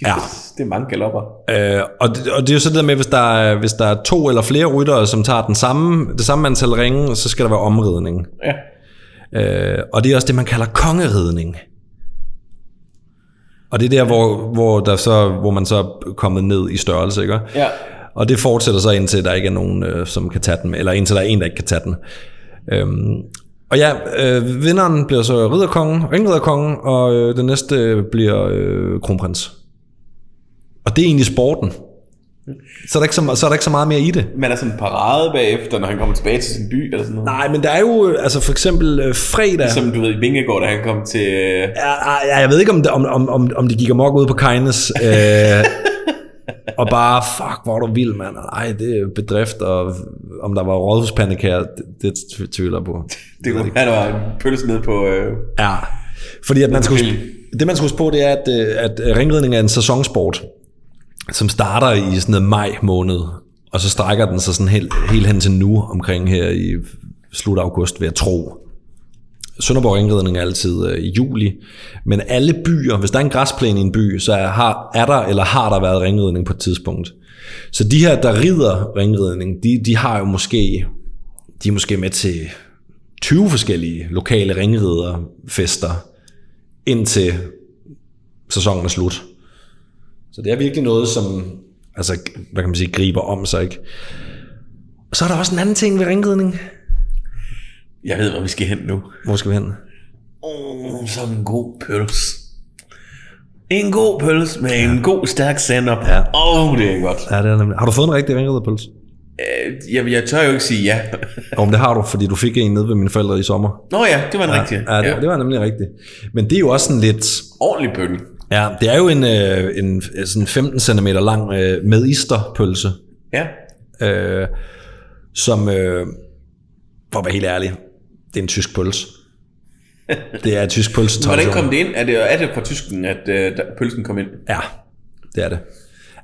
Ja. Det er mange galopper. Øh, og, det, og det er jo så det der med, hvis der, er, hvis der er to eller flere ryttere, som tager den samme, det samme antal ringe, så skal der være omridning. Ja. Øh, og det er også det, man kalder kongeridning. Og det er der, hvor, hvor, der så, hvor man så er kommet ned i størrelse, ikke? Ja. Og det fortsætter så indtil der ikke er nogen, øh, som kan tage den, eller indtil der er en, der ikke kan tage den. Øhm, og ja, øh, vinderen bliver så ridderkongen, ringridderkongen, og øh, den næste øh, bliver øh, kronprins. Og det er egentlig sporten. Så er, der ikke så, så er der ikke så meget mere i det. Man er sådan en parade bagefter, når han kommer tilbage til sin by, eller sådan noget. Nej, men der er jo øh, altså for eksempel øh, fredag. Som du ved i Vingegård, da han kom til... øh, Ja, ja, jeg ved ikke, om, det, om, om, om, om de gik amok ud på Kindness. Øh, og bare, fuck, hvor er du vild, mand. Ej, det er bedrift, og om der var rådhuspanik her, det, det tvivler jeg på. Det kunne være, der var en pølse nede på... Øh, Ja, fordi at man Selvfølgelig. det man skal huske på, det er, at, øh, at ringridning er en sæsonsport, som starter i sådan noget maj måned, og så strækker den sig sådan helt, helt hen til nu, omkring her i slut af august, vil jeg tro. Sønderborg Ringridning er altid øh, i juli, men alle byer, hvis der er en græsplæne i en by, så er, har, er der eller har der været ringridning på et tidspunkt. Så de her, der rider ringridning, de, de har jo måske, de er måske med til 20 forskellige lokale ringriderfester, indtil sæsonen er slut. Så det er virkelig noget, som altså, hvad kan man sige, griber om sig, ikke? Og så er der også en anden ting ved ringridning jeg ved, hvor vi skal hen nu. Hvor skal vi hen? Oh, sådan en god pølse. En god pølse med en god, stærk sennep. Ja. Åh, oh, det er godt. Ja, det er nemlig. Har du fået en rigtig ringriderpølse? Øh, jeg, jeg tør jo ikke sige ja. Om det har du, fordi du fik en nede ved mine forældre i sommer. Nå ja, det var en rigtig. Ja, det, det var nemlig rigtigt. Men det er jo også sådan lidt... Ordentlig bøl. Ja, det er jo en, øh, en sådan 15 cm lang øh, medisterpølse, Ja. øh, som, øh, for at være helt ærlig, det er en tysk pølse. Det er en tysk pølse. Hvordan kom det ind? Er det, er det fra tysken, at øh, pølsen kom ind? Ja, det er det.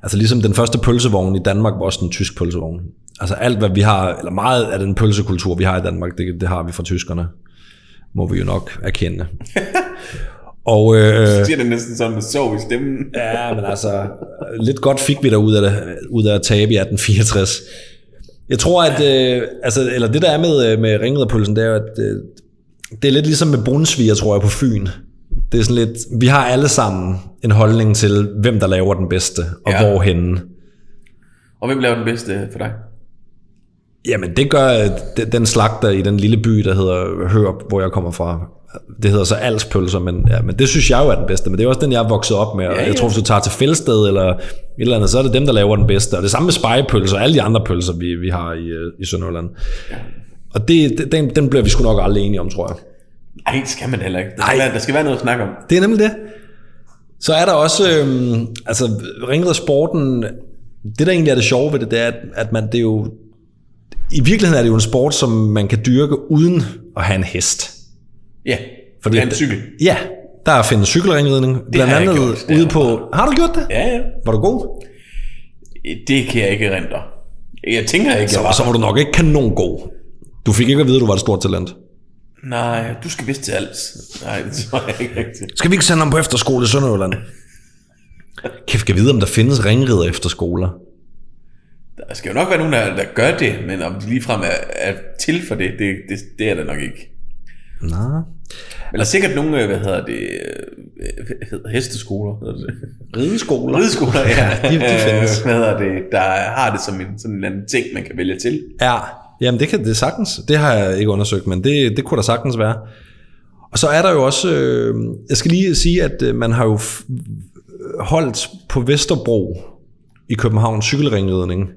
Altså ligesom den første pølsevogn i Danmark var også en tysk pølsevogn. Altså alt, hvad vi har, eller meget af den pølsekultur, vi har i Danmark, det, det har vi fra tyskerne. Må vi jo nok erkende. Og, øh, Så siger det næsten sådan med sov i stemmen. Ja, men altså, lidt godt fik vi der ud af, det, ud af at tabe i 1864. Jeg tror, at, øh, altså, eller det der er med, øh, med ringriderpølsen, det er at øh, det er lidt ligesom med brunsviger, tror jeg, på Fyn. Det er sådan lidt, vi har alle sammen en holdning til, hvem der laver den bedste, og Ja. hvorhenne. Og hvem laver den bedste for dig? Jamen, det gør øh, de- den slagter i den lille by, der hedder Hørp, hvor jeg kommer fra. Det hedder så Alspølser, men, ja, men det synes jeg jo er den bedste. Men det er også den, jeg er vokset op med. Og Ja, Jeg ja. tror, hvis du tager til Fældsted eller et eller andet, så er det dem, der laver den bedste. Og det samme med spejepølser og alle de andre pølser, vi, vi har i, øh, i Sønderjylland. Og det, det- den, den bliver vi sgu nok aldrig enige om, tror jeg. Nej, det skal man heller ikke. Der Nej. skal, være, der skal være noget at snakke om. Det er nemlig det. Så er der også, øhm, altså ringridersporten, det der egentlig er det sjove ved det, det er, at, at man, det er jo, i virkeligheden er det jo en sport, som man kan dyrke uden at have en hest. Ja, Fordi en cykel. Ja, der er findes cykelringridning, blandt har jeg andet gjort, ude på... Har du gjort det? Ja, ja. Var du god? Det kan jeg ikke erindre. Jeg tænker ikke, jeg Så, var. så var du nok ikke kanon god. Du fik ikke at vide, at du var et stort talent. Nej, du skal vidst til alt. Nej, det tror jeg ikke rigtigt. Skal vi ikke sende ham på efterskole i Sønderjylland? Kæft, jeg vide, om der findes ringrider efterskoler? Der skal jo nok være nogen, der, der gør det, men om de ligefrem er, er til for det, det, det, det er der nok ikke. Nej. Men der er sikkert nogle, øh, hvad hedder det, øh, hedder hesteskoler, hedder det? Rideskoler? rideskoler, ja, de- de findes. Øh, hvad hedder det, der har det som en sådan en eller anden ting, man kan vælge til. Ja, jamen det kan det sagtens. Det har jeg ikke undersøgt, men det, det kunne der sagtens være. Og så er der jo også, øh, jeg skal lige sige, at øh, man har jo holdt på Vesterbro i København cykelringridning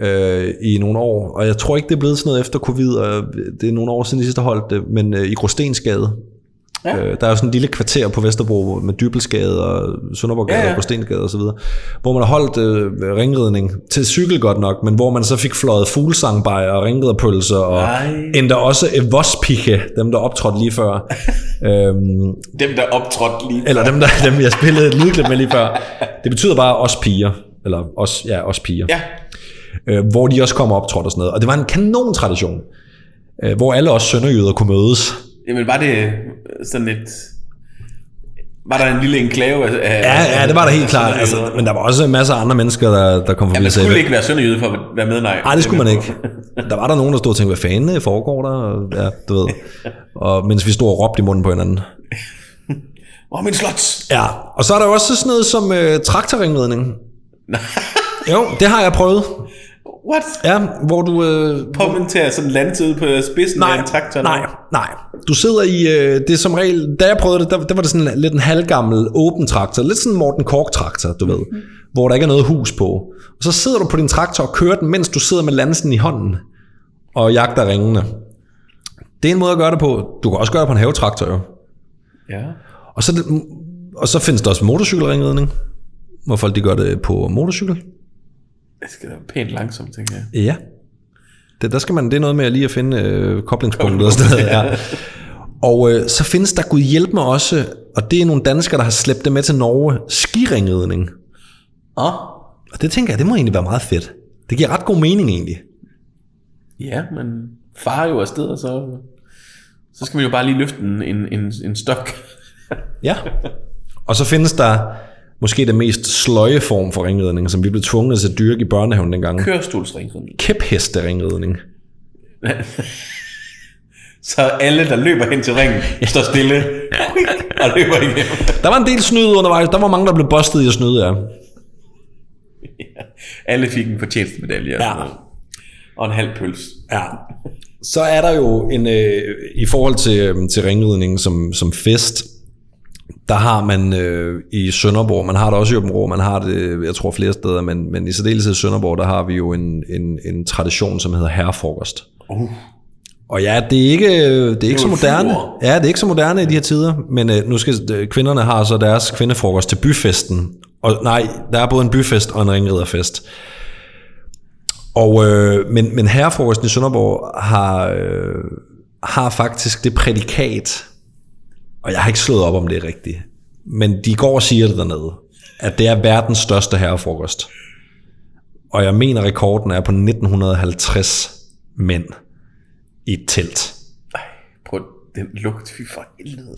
øh, i nogle år, og jeg tror ikke, det er blevet sådan noget efter covid, og det er nogle år siden de sidste holdt det, men øh, i Grostensgade. Ja. Øh, der er jo sådan en lille kvarter på Vesterbro med Dybelsgade og Sønderborggade Ja, ja, og Grostensgade osv., hvor man har holdt øh, ringridning til cykel godt nok, men hvor man så fik fløjet fuglsangbejer og ringriderpølser og Ej. endda også Vospiche, dem der optrådte lige før. øhm, Dem, der optrådte lige eller dem, der, dem jeg spillede et lydklip med lige før. Det betyder bare os piger. Eller os, ja, os piger. Ja, Øh, hvor de også kom og optrådte og sådan noget. Og det var en kanon tradition. Øh, hvor alle os sønderjyder kunne mødes. jamen var det sådan et... Var der en lille enklave af... Ja, ja, det var der helt klart. Altså, men der var også masser af andre mennesker, der, der kom forbi Ja, man skulle ikke være sønderjyde for at være med, nej. Nej, det skulle man ikke. Der var der nogen, der stod og tænkte, hvad fanden foregår der? Ja, du ved. Og mens vi stod og råbte i munden på hinanden. Åh, min slot! Ja, og så er der jo også sådan noget som øh, traktorringridning. jo, det har jeg prøvet. What? Ja, hvor du... Øh, at sådan lande ud på spidsen af en traktor? nej, nej. Du sidder i, øh, det er som regel, da jeg prøvede det, der, der var det sådan lidt en halvgammel åben traktor, lidt sådan en Morten Kork traktor, du ved, hvor der ikke er noget hus på. Og så sidder du på din traktor og kører den, mens du sidder med lansen i hånden og jagter ringene. Det er en måde at gøre det på. Du kan også gøre det på en havetraktor jo. Ja. Og så, og så findes der også motorcykelringridning, hvor folk de gør det på motorcykel. Det skal da være pænt langsomt, tænker jeg. Ja. Det, der skal man, det er noget med at lige at finde øh, koblingspunktet og sådan noget. Ja. Og øh, så findes der, gud hjælp mig også, og det er nogle danskere, der har slæbt det med til Norge, skiringridning. Åh, oh. Og det tænker jeg, det må egentlig være meget fedt. Det giver ret god mening egentlig. ja, men far er jo afsted, og så, så skal man jo bare lige løfte en, en, en, en stok. Ja. Og så findes der måske det mest sløje form for ringridning, som vi blev tvunget til at dyrke i børnehaven dengang. Kørestolsringridning. Kæphesteringridning. Så alle, der løber hen til ringen, står stille og løber igennem. Der var en del snyd undervejs. Der var mange, der blev bustet i at snyde, ja. Alle fik en fortjenstmedalje Ja. og en halv pøls. Ja. Så er der jo en, øh, i forhold til, øh, til ringridning som, som fest, der har man øh, i Sønderborg, man har det også i Åbenrå, man har det, jeg tror flere steder, men, men i særdeleshed i Sønderborg, der har vi jo en, en, en tradition, som hedder herrefrokost. Uh. Og ja, det er ikke, det er ikke så moderne. Ja, det er ikke så moderne i de her tider, men øh, nu skal øh, kvinderne har så deres kvindefrokost til byfesten. Og nej, der er både en byfest og en ringriderfest. Og, øh, men, men herrefrokosten i Sønderborg har, øh, har faktisk det prædikat, og jeg har ikke slået op, om det er rigtigt, men de går og siger det dernede, at det er verdens største herrefrokost. Og jeg mener, rekorden er på 1950 mænd i et telt. Prøv den lugt, fy for helvede.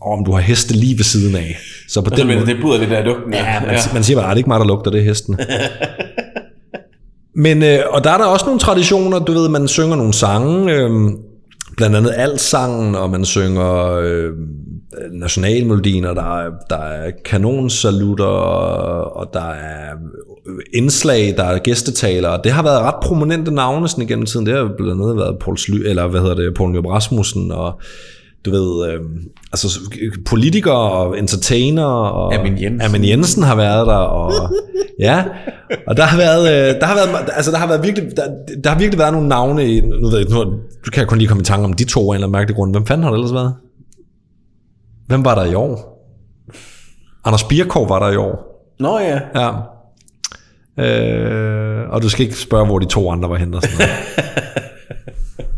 Og om du har heste lige ved siden af. Så på den måde, det buder lidt af lugten. Ja, man, ja. man siger bare, "Ah, det er ikke mig, der lugter, det er hesten. Men, øh, og der er der også nogle traditioner, du ved, man synger nogle sange, øh, blandt andet alt sangen, og man synger øh, nationalmelodien, og der er, der er kanonsalutter, og, og der er indslag, der er gæstetalere. Det har været ret prominente navne sådan igennem tiden. Det har blandt andet været Paul Sly, eller hvad hedder det, Paul Nyrup Rasmussen, og du ved, øh, altså politikere og entertainer, og Amin Jensen. Amin Jensen har været der, og ja, og der har været, øh, der har været, altså der har været virkelig, der, der har virkelig været nogle navne i, nu ved jeg, nu du kan jeg kun lige komme i tanke om de to af en eller anden mærkelig grund. Hvem fanden har det ellers været? Hvem var der i år? Anders Birkov var der i år. Nå ja. Ja. Øh, og du skal ikke spørge, hvor de to andre var henne og sådan noget.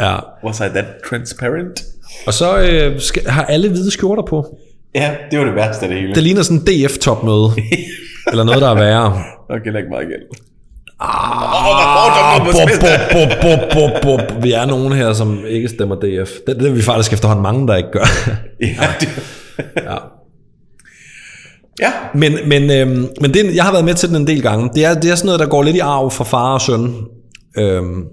Ja. Was I that transparent? Og så øh, skal, har alle hvide skjorter på. Ja, det var det værste af det hele. Det ligner sådan en DF-topmøde. eller noget, der er værre. Nok heller ikke meget gæld. Ah. Vi er nogen her, som ikke stemmer DF. Det, det er vi faktisk efterhånden mange, der ikke gør. Ja, det, ja. ja. Men, men, øhm, men det, jeg har været med til den en del gange. Det er, det er sådan noget, der går lidt i arv fra far og søn. Øhm,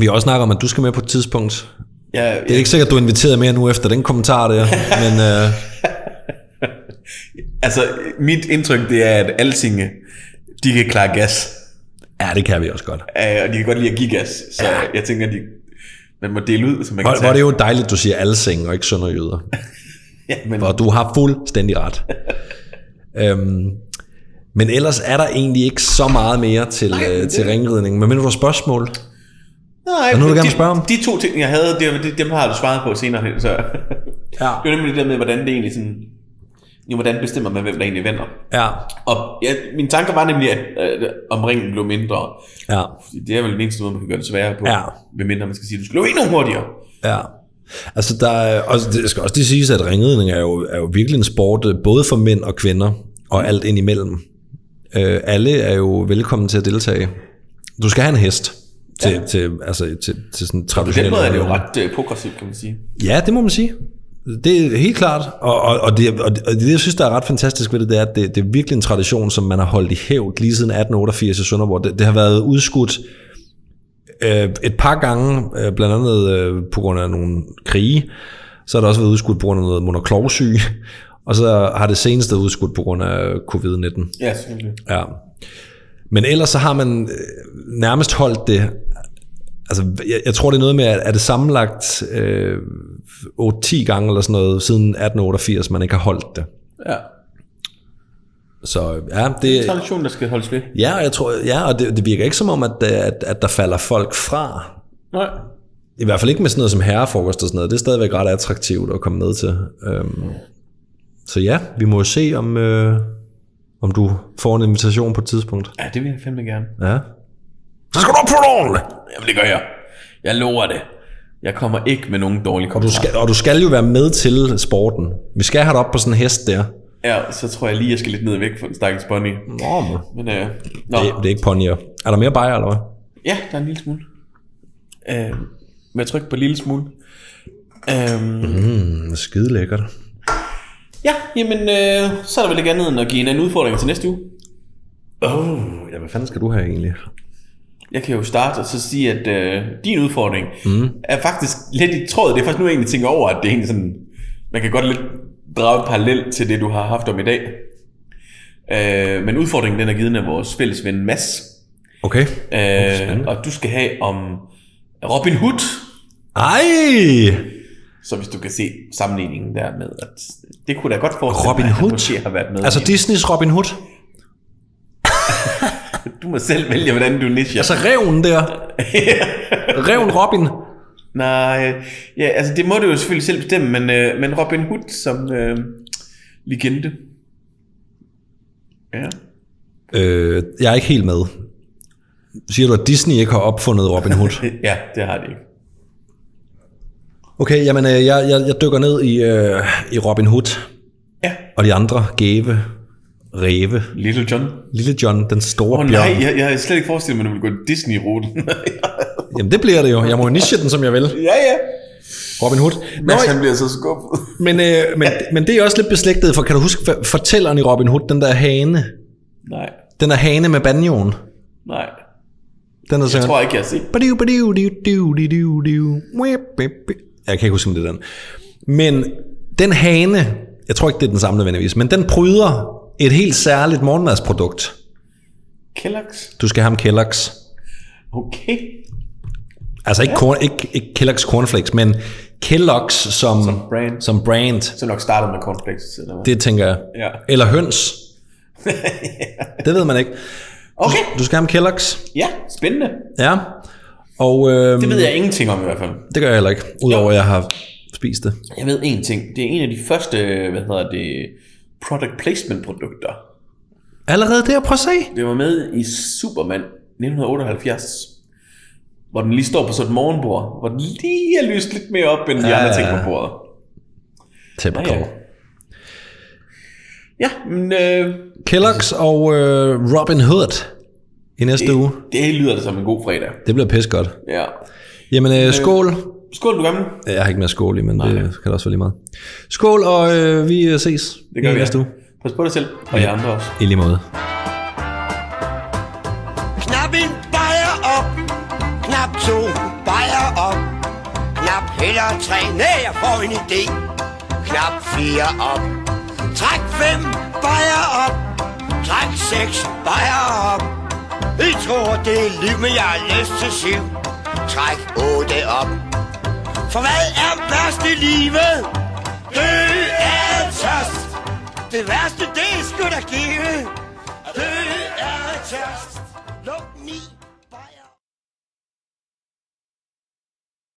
vi har også snakket om, at du skal med på et tidspunkt. ja, Det er ikke sikkert, at du er inviteret mere nu efter den kommentar der. Men øh, Altså, mit indtryk, det er, at Altinge, de kan klare gas. ja, det kan vi også godt. Uh, og de kan godt lide at give gas. Så ja. jeg tænker, at de, man må dele ud, så man kan Hvor, hvor tage. er det jo dejligt, at du siger alsing og ikke sønderjyder. Ja, men, Og du har fuldstændig ret. øhm, men ellers er der egentlig ikke så meget mere til, Nej, øh, til det- ringridning. Men du har spørgsmål? Nej, Er noget, du gerne de, spørge om? De to ting, jeg havde, det, dem har du svaret på senere hen. Så. Ja. det var nemlig det der med, hvordan det egentlig sådan... Jo, hvordan bestemmer man, hvem der egentlig vinder? Ja, Og ja, mine tanker var nemlig, at øh, om ringen blev mindre. ja, det er vel den eneste måde, man kan gøre det sværere på. Ja. Ved mindre man skal sige, at du skal løbe endnu hurtigere. ja. Altså, der er, og det skal også lige siges, at ringridning er jo, er jo virkelig en sport, øh, både for mænd og kvinder, og alt ind imellem. Øh, alle er jo velkommen til at deltage. Du skal have en hest til, ja. til, altså, til, til sådan På den traditionelle måde er det jo ret øh, progressivt, kan man sige. Ja, det må man sige. Det er helt klart. Og, og, og, det, og det, og det, jeg synes, der er ret fantastisk ved det, det er, at det, det er virkelig en tradition, som man har holdt i hævd lige siden 1888 i Sønderborg. Det, det har været udskudt øh, et par gange, øh, blandt andet øh, på grund af nogle krige. Så har det også været udskudt på grund af noget monoklovsyge. Og så har det seneste været udskudt på grund af covid-19. Ja, selvfølgelig. Ja. Men ellers så har man øh, nærmest holdt det, altså jeg, jeg tror det er noget med, at er det sammenlagt øh, 8-10 gange eller sådan noget, siden 1888, man ikke har holdt det. Ja. Så ja, Det det, er en tradition, der skal holdes ved. ja, og jeg tror, ja, og det, det virker ikke som om, at, at, at der falder folk fra. Nej. I hvert fald ikke med sådan noget som herrefrokost og sådan noget. Det er stadigvæk ret attraktivt at komme med til. Øhm, så ja, vi må se, om, øh, om du får en invitation på et tidspunkt. Ja, det vil jeg fandme gerne. Ja. Så skal du opføre dig ordentligt. Jamen, det gør jeg. Jeg lover det. Jeg kommer ikke med nogen dårlige Og du, kommentarer. skal, og du skal jo være med til sporten. Vi skal have dig op på sådan en hest der. Ja, så tror jeg lige, jeg skal lidt ned væk fra den stakkels pony. Nå, men. Men øh, nå. Det, det er ikke ponyer. Er der mere bajer, eller hvad? Ja, der er en lille smule. Øh, med tryk på en lille smule. Øh, Mm, skide lækkert. ja, jamen, øh, så er der vel ikke andet end at give en anden udfordring til næste uge. Oh, ja, hvad fanden skal du have egentlig? Jeg kan jo starte og så sige, at øh, din udfordring mm. er faktisk lidt i tråd. Det er faktisk nu, jeg egentlig tænker over, at det er egentlig sådan... Man kan godt lidt drage parallel til det, du har haft om i dag. Øh, men udfordringen den er givet af vores fælles ven Mads. Okay. Øh, og du skal have om Robin Hood. Ej! Så hvis du kan se sammenligningen der med, at det kunne da godt forestille Robin mig, at han Hood? har været med. Altså Disneys Robin Hood. Du må selv vælge, hvordan du nicher. Altså reven der. Reven Robin. Nej, ja, altså det må du jo selvfølgelig selv bestemme, men, øh, men Robin Hood som øh, legende. Ja. Øh, jeg er ikke helt med. Siger du, at Disney ikke har opfundet Robin Hood? ja, det har det ikke. Okay, jamen øh, jeg, jeg, jeg dykker ned i, øh, i Robin Hood Ja, og de andre gave ræve. Little John. Lille John, den store oh, bjørn. nej, jeg, jeg havde slet ikke forestillet mig, at du ville gå Disney-ruten. Jamen det bliver det jo. Jeg må niche den, som jeg vil. ja, ja. Robin Hood. Nå, Mads, han bliver så skuffet. men, øh, men, men det er også lidt beslægtet, for kan du huske for- fortælleren i Robin Hood, den der hane? nej, Den der hane med banjoen. nej. Den der Jeg tror ikke, jeg har set. Jeg kan ikke huske, om det er den. Men den hane, jeg tror ikke, det er den samme nødvendigvis, men den pryder et helt særligt morgenmadsprodukt. Kellogg's? Du skal have ham Kellogg's. Okay. Altså ikke, korn, ikke, ikke Kellogg's Cornflakes, men Kellogg's som, som brand. Som brand. Så nok startet med cornflakes, eller hvad? Det tænker jeg. Ja. Eller høns. Det ved man ikke. Okay. Du skal have ham Kellogg's. Ja, spændende. Ja. Og øh, Det ved jeg ingenting om i hvert fald. det gør jeg heller ikke, udover at jeg har spist det. Jeg ved en ting. Det er en af de første, hvad hedder det, product placement produkter. Allerede der, prøv at se. Det var med i Superman 1978. Hvor den lige står på sådan et morgenbord. Hvor den lige er lyst lidt mere op, end de Ja, andre ja, ting på bordet. Typical. Ja, ja. Ja, men øh, Kellogg's og øh, Robin Hood i næste uge. det lyder da som en god fredag. Det bliver pis godt. Ja. Jamen, øh, skål. Skål, du gamle. Jeg har ikke mere skål i, men Nej. det kan da også være lige meget. Skål, og øh, vi øh, ses Det gør i vi. næste uge. Pas på dig selv, og jer andre også. I lige måde. Knap en bajer op, knap to bajer op, knap heller tre, nej, jeg får en idé. Knap fire op, træk fem bajer op, træk seks bajer op. I tror, det er liv, men jeg har lyst til syv. Træk otte op. For hvad er værst i livet? Dø er tørst. Det værste, det er sgu da give. Dø er tørst.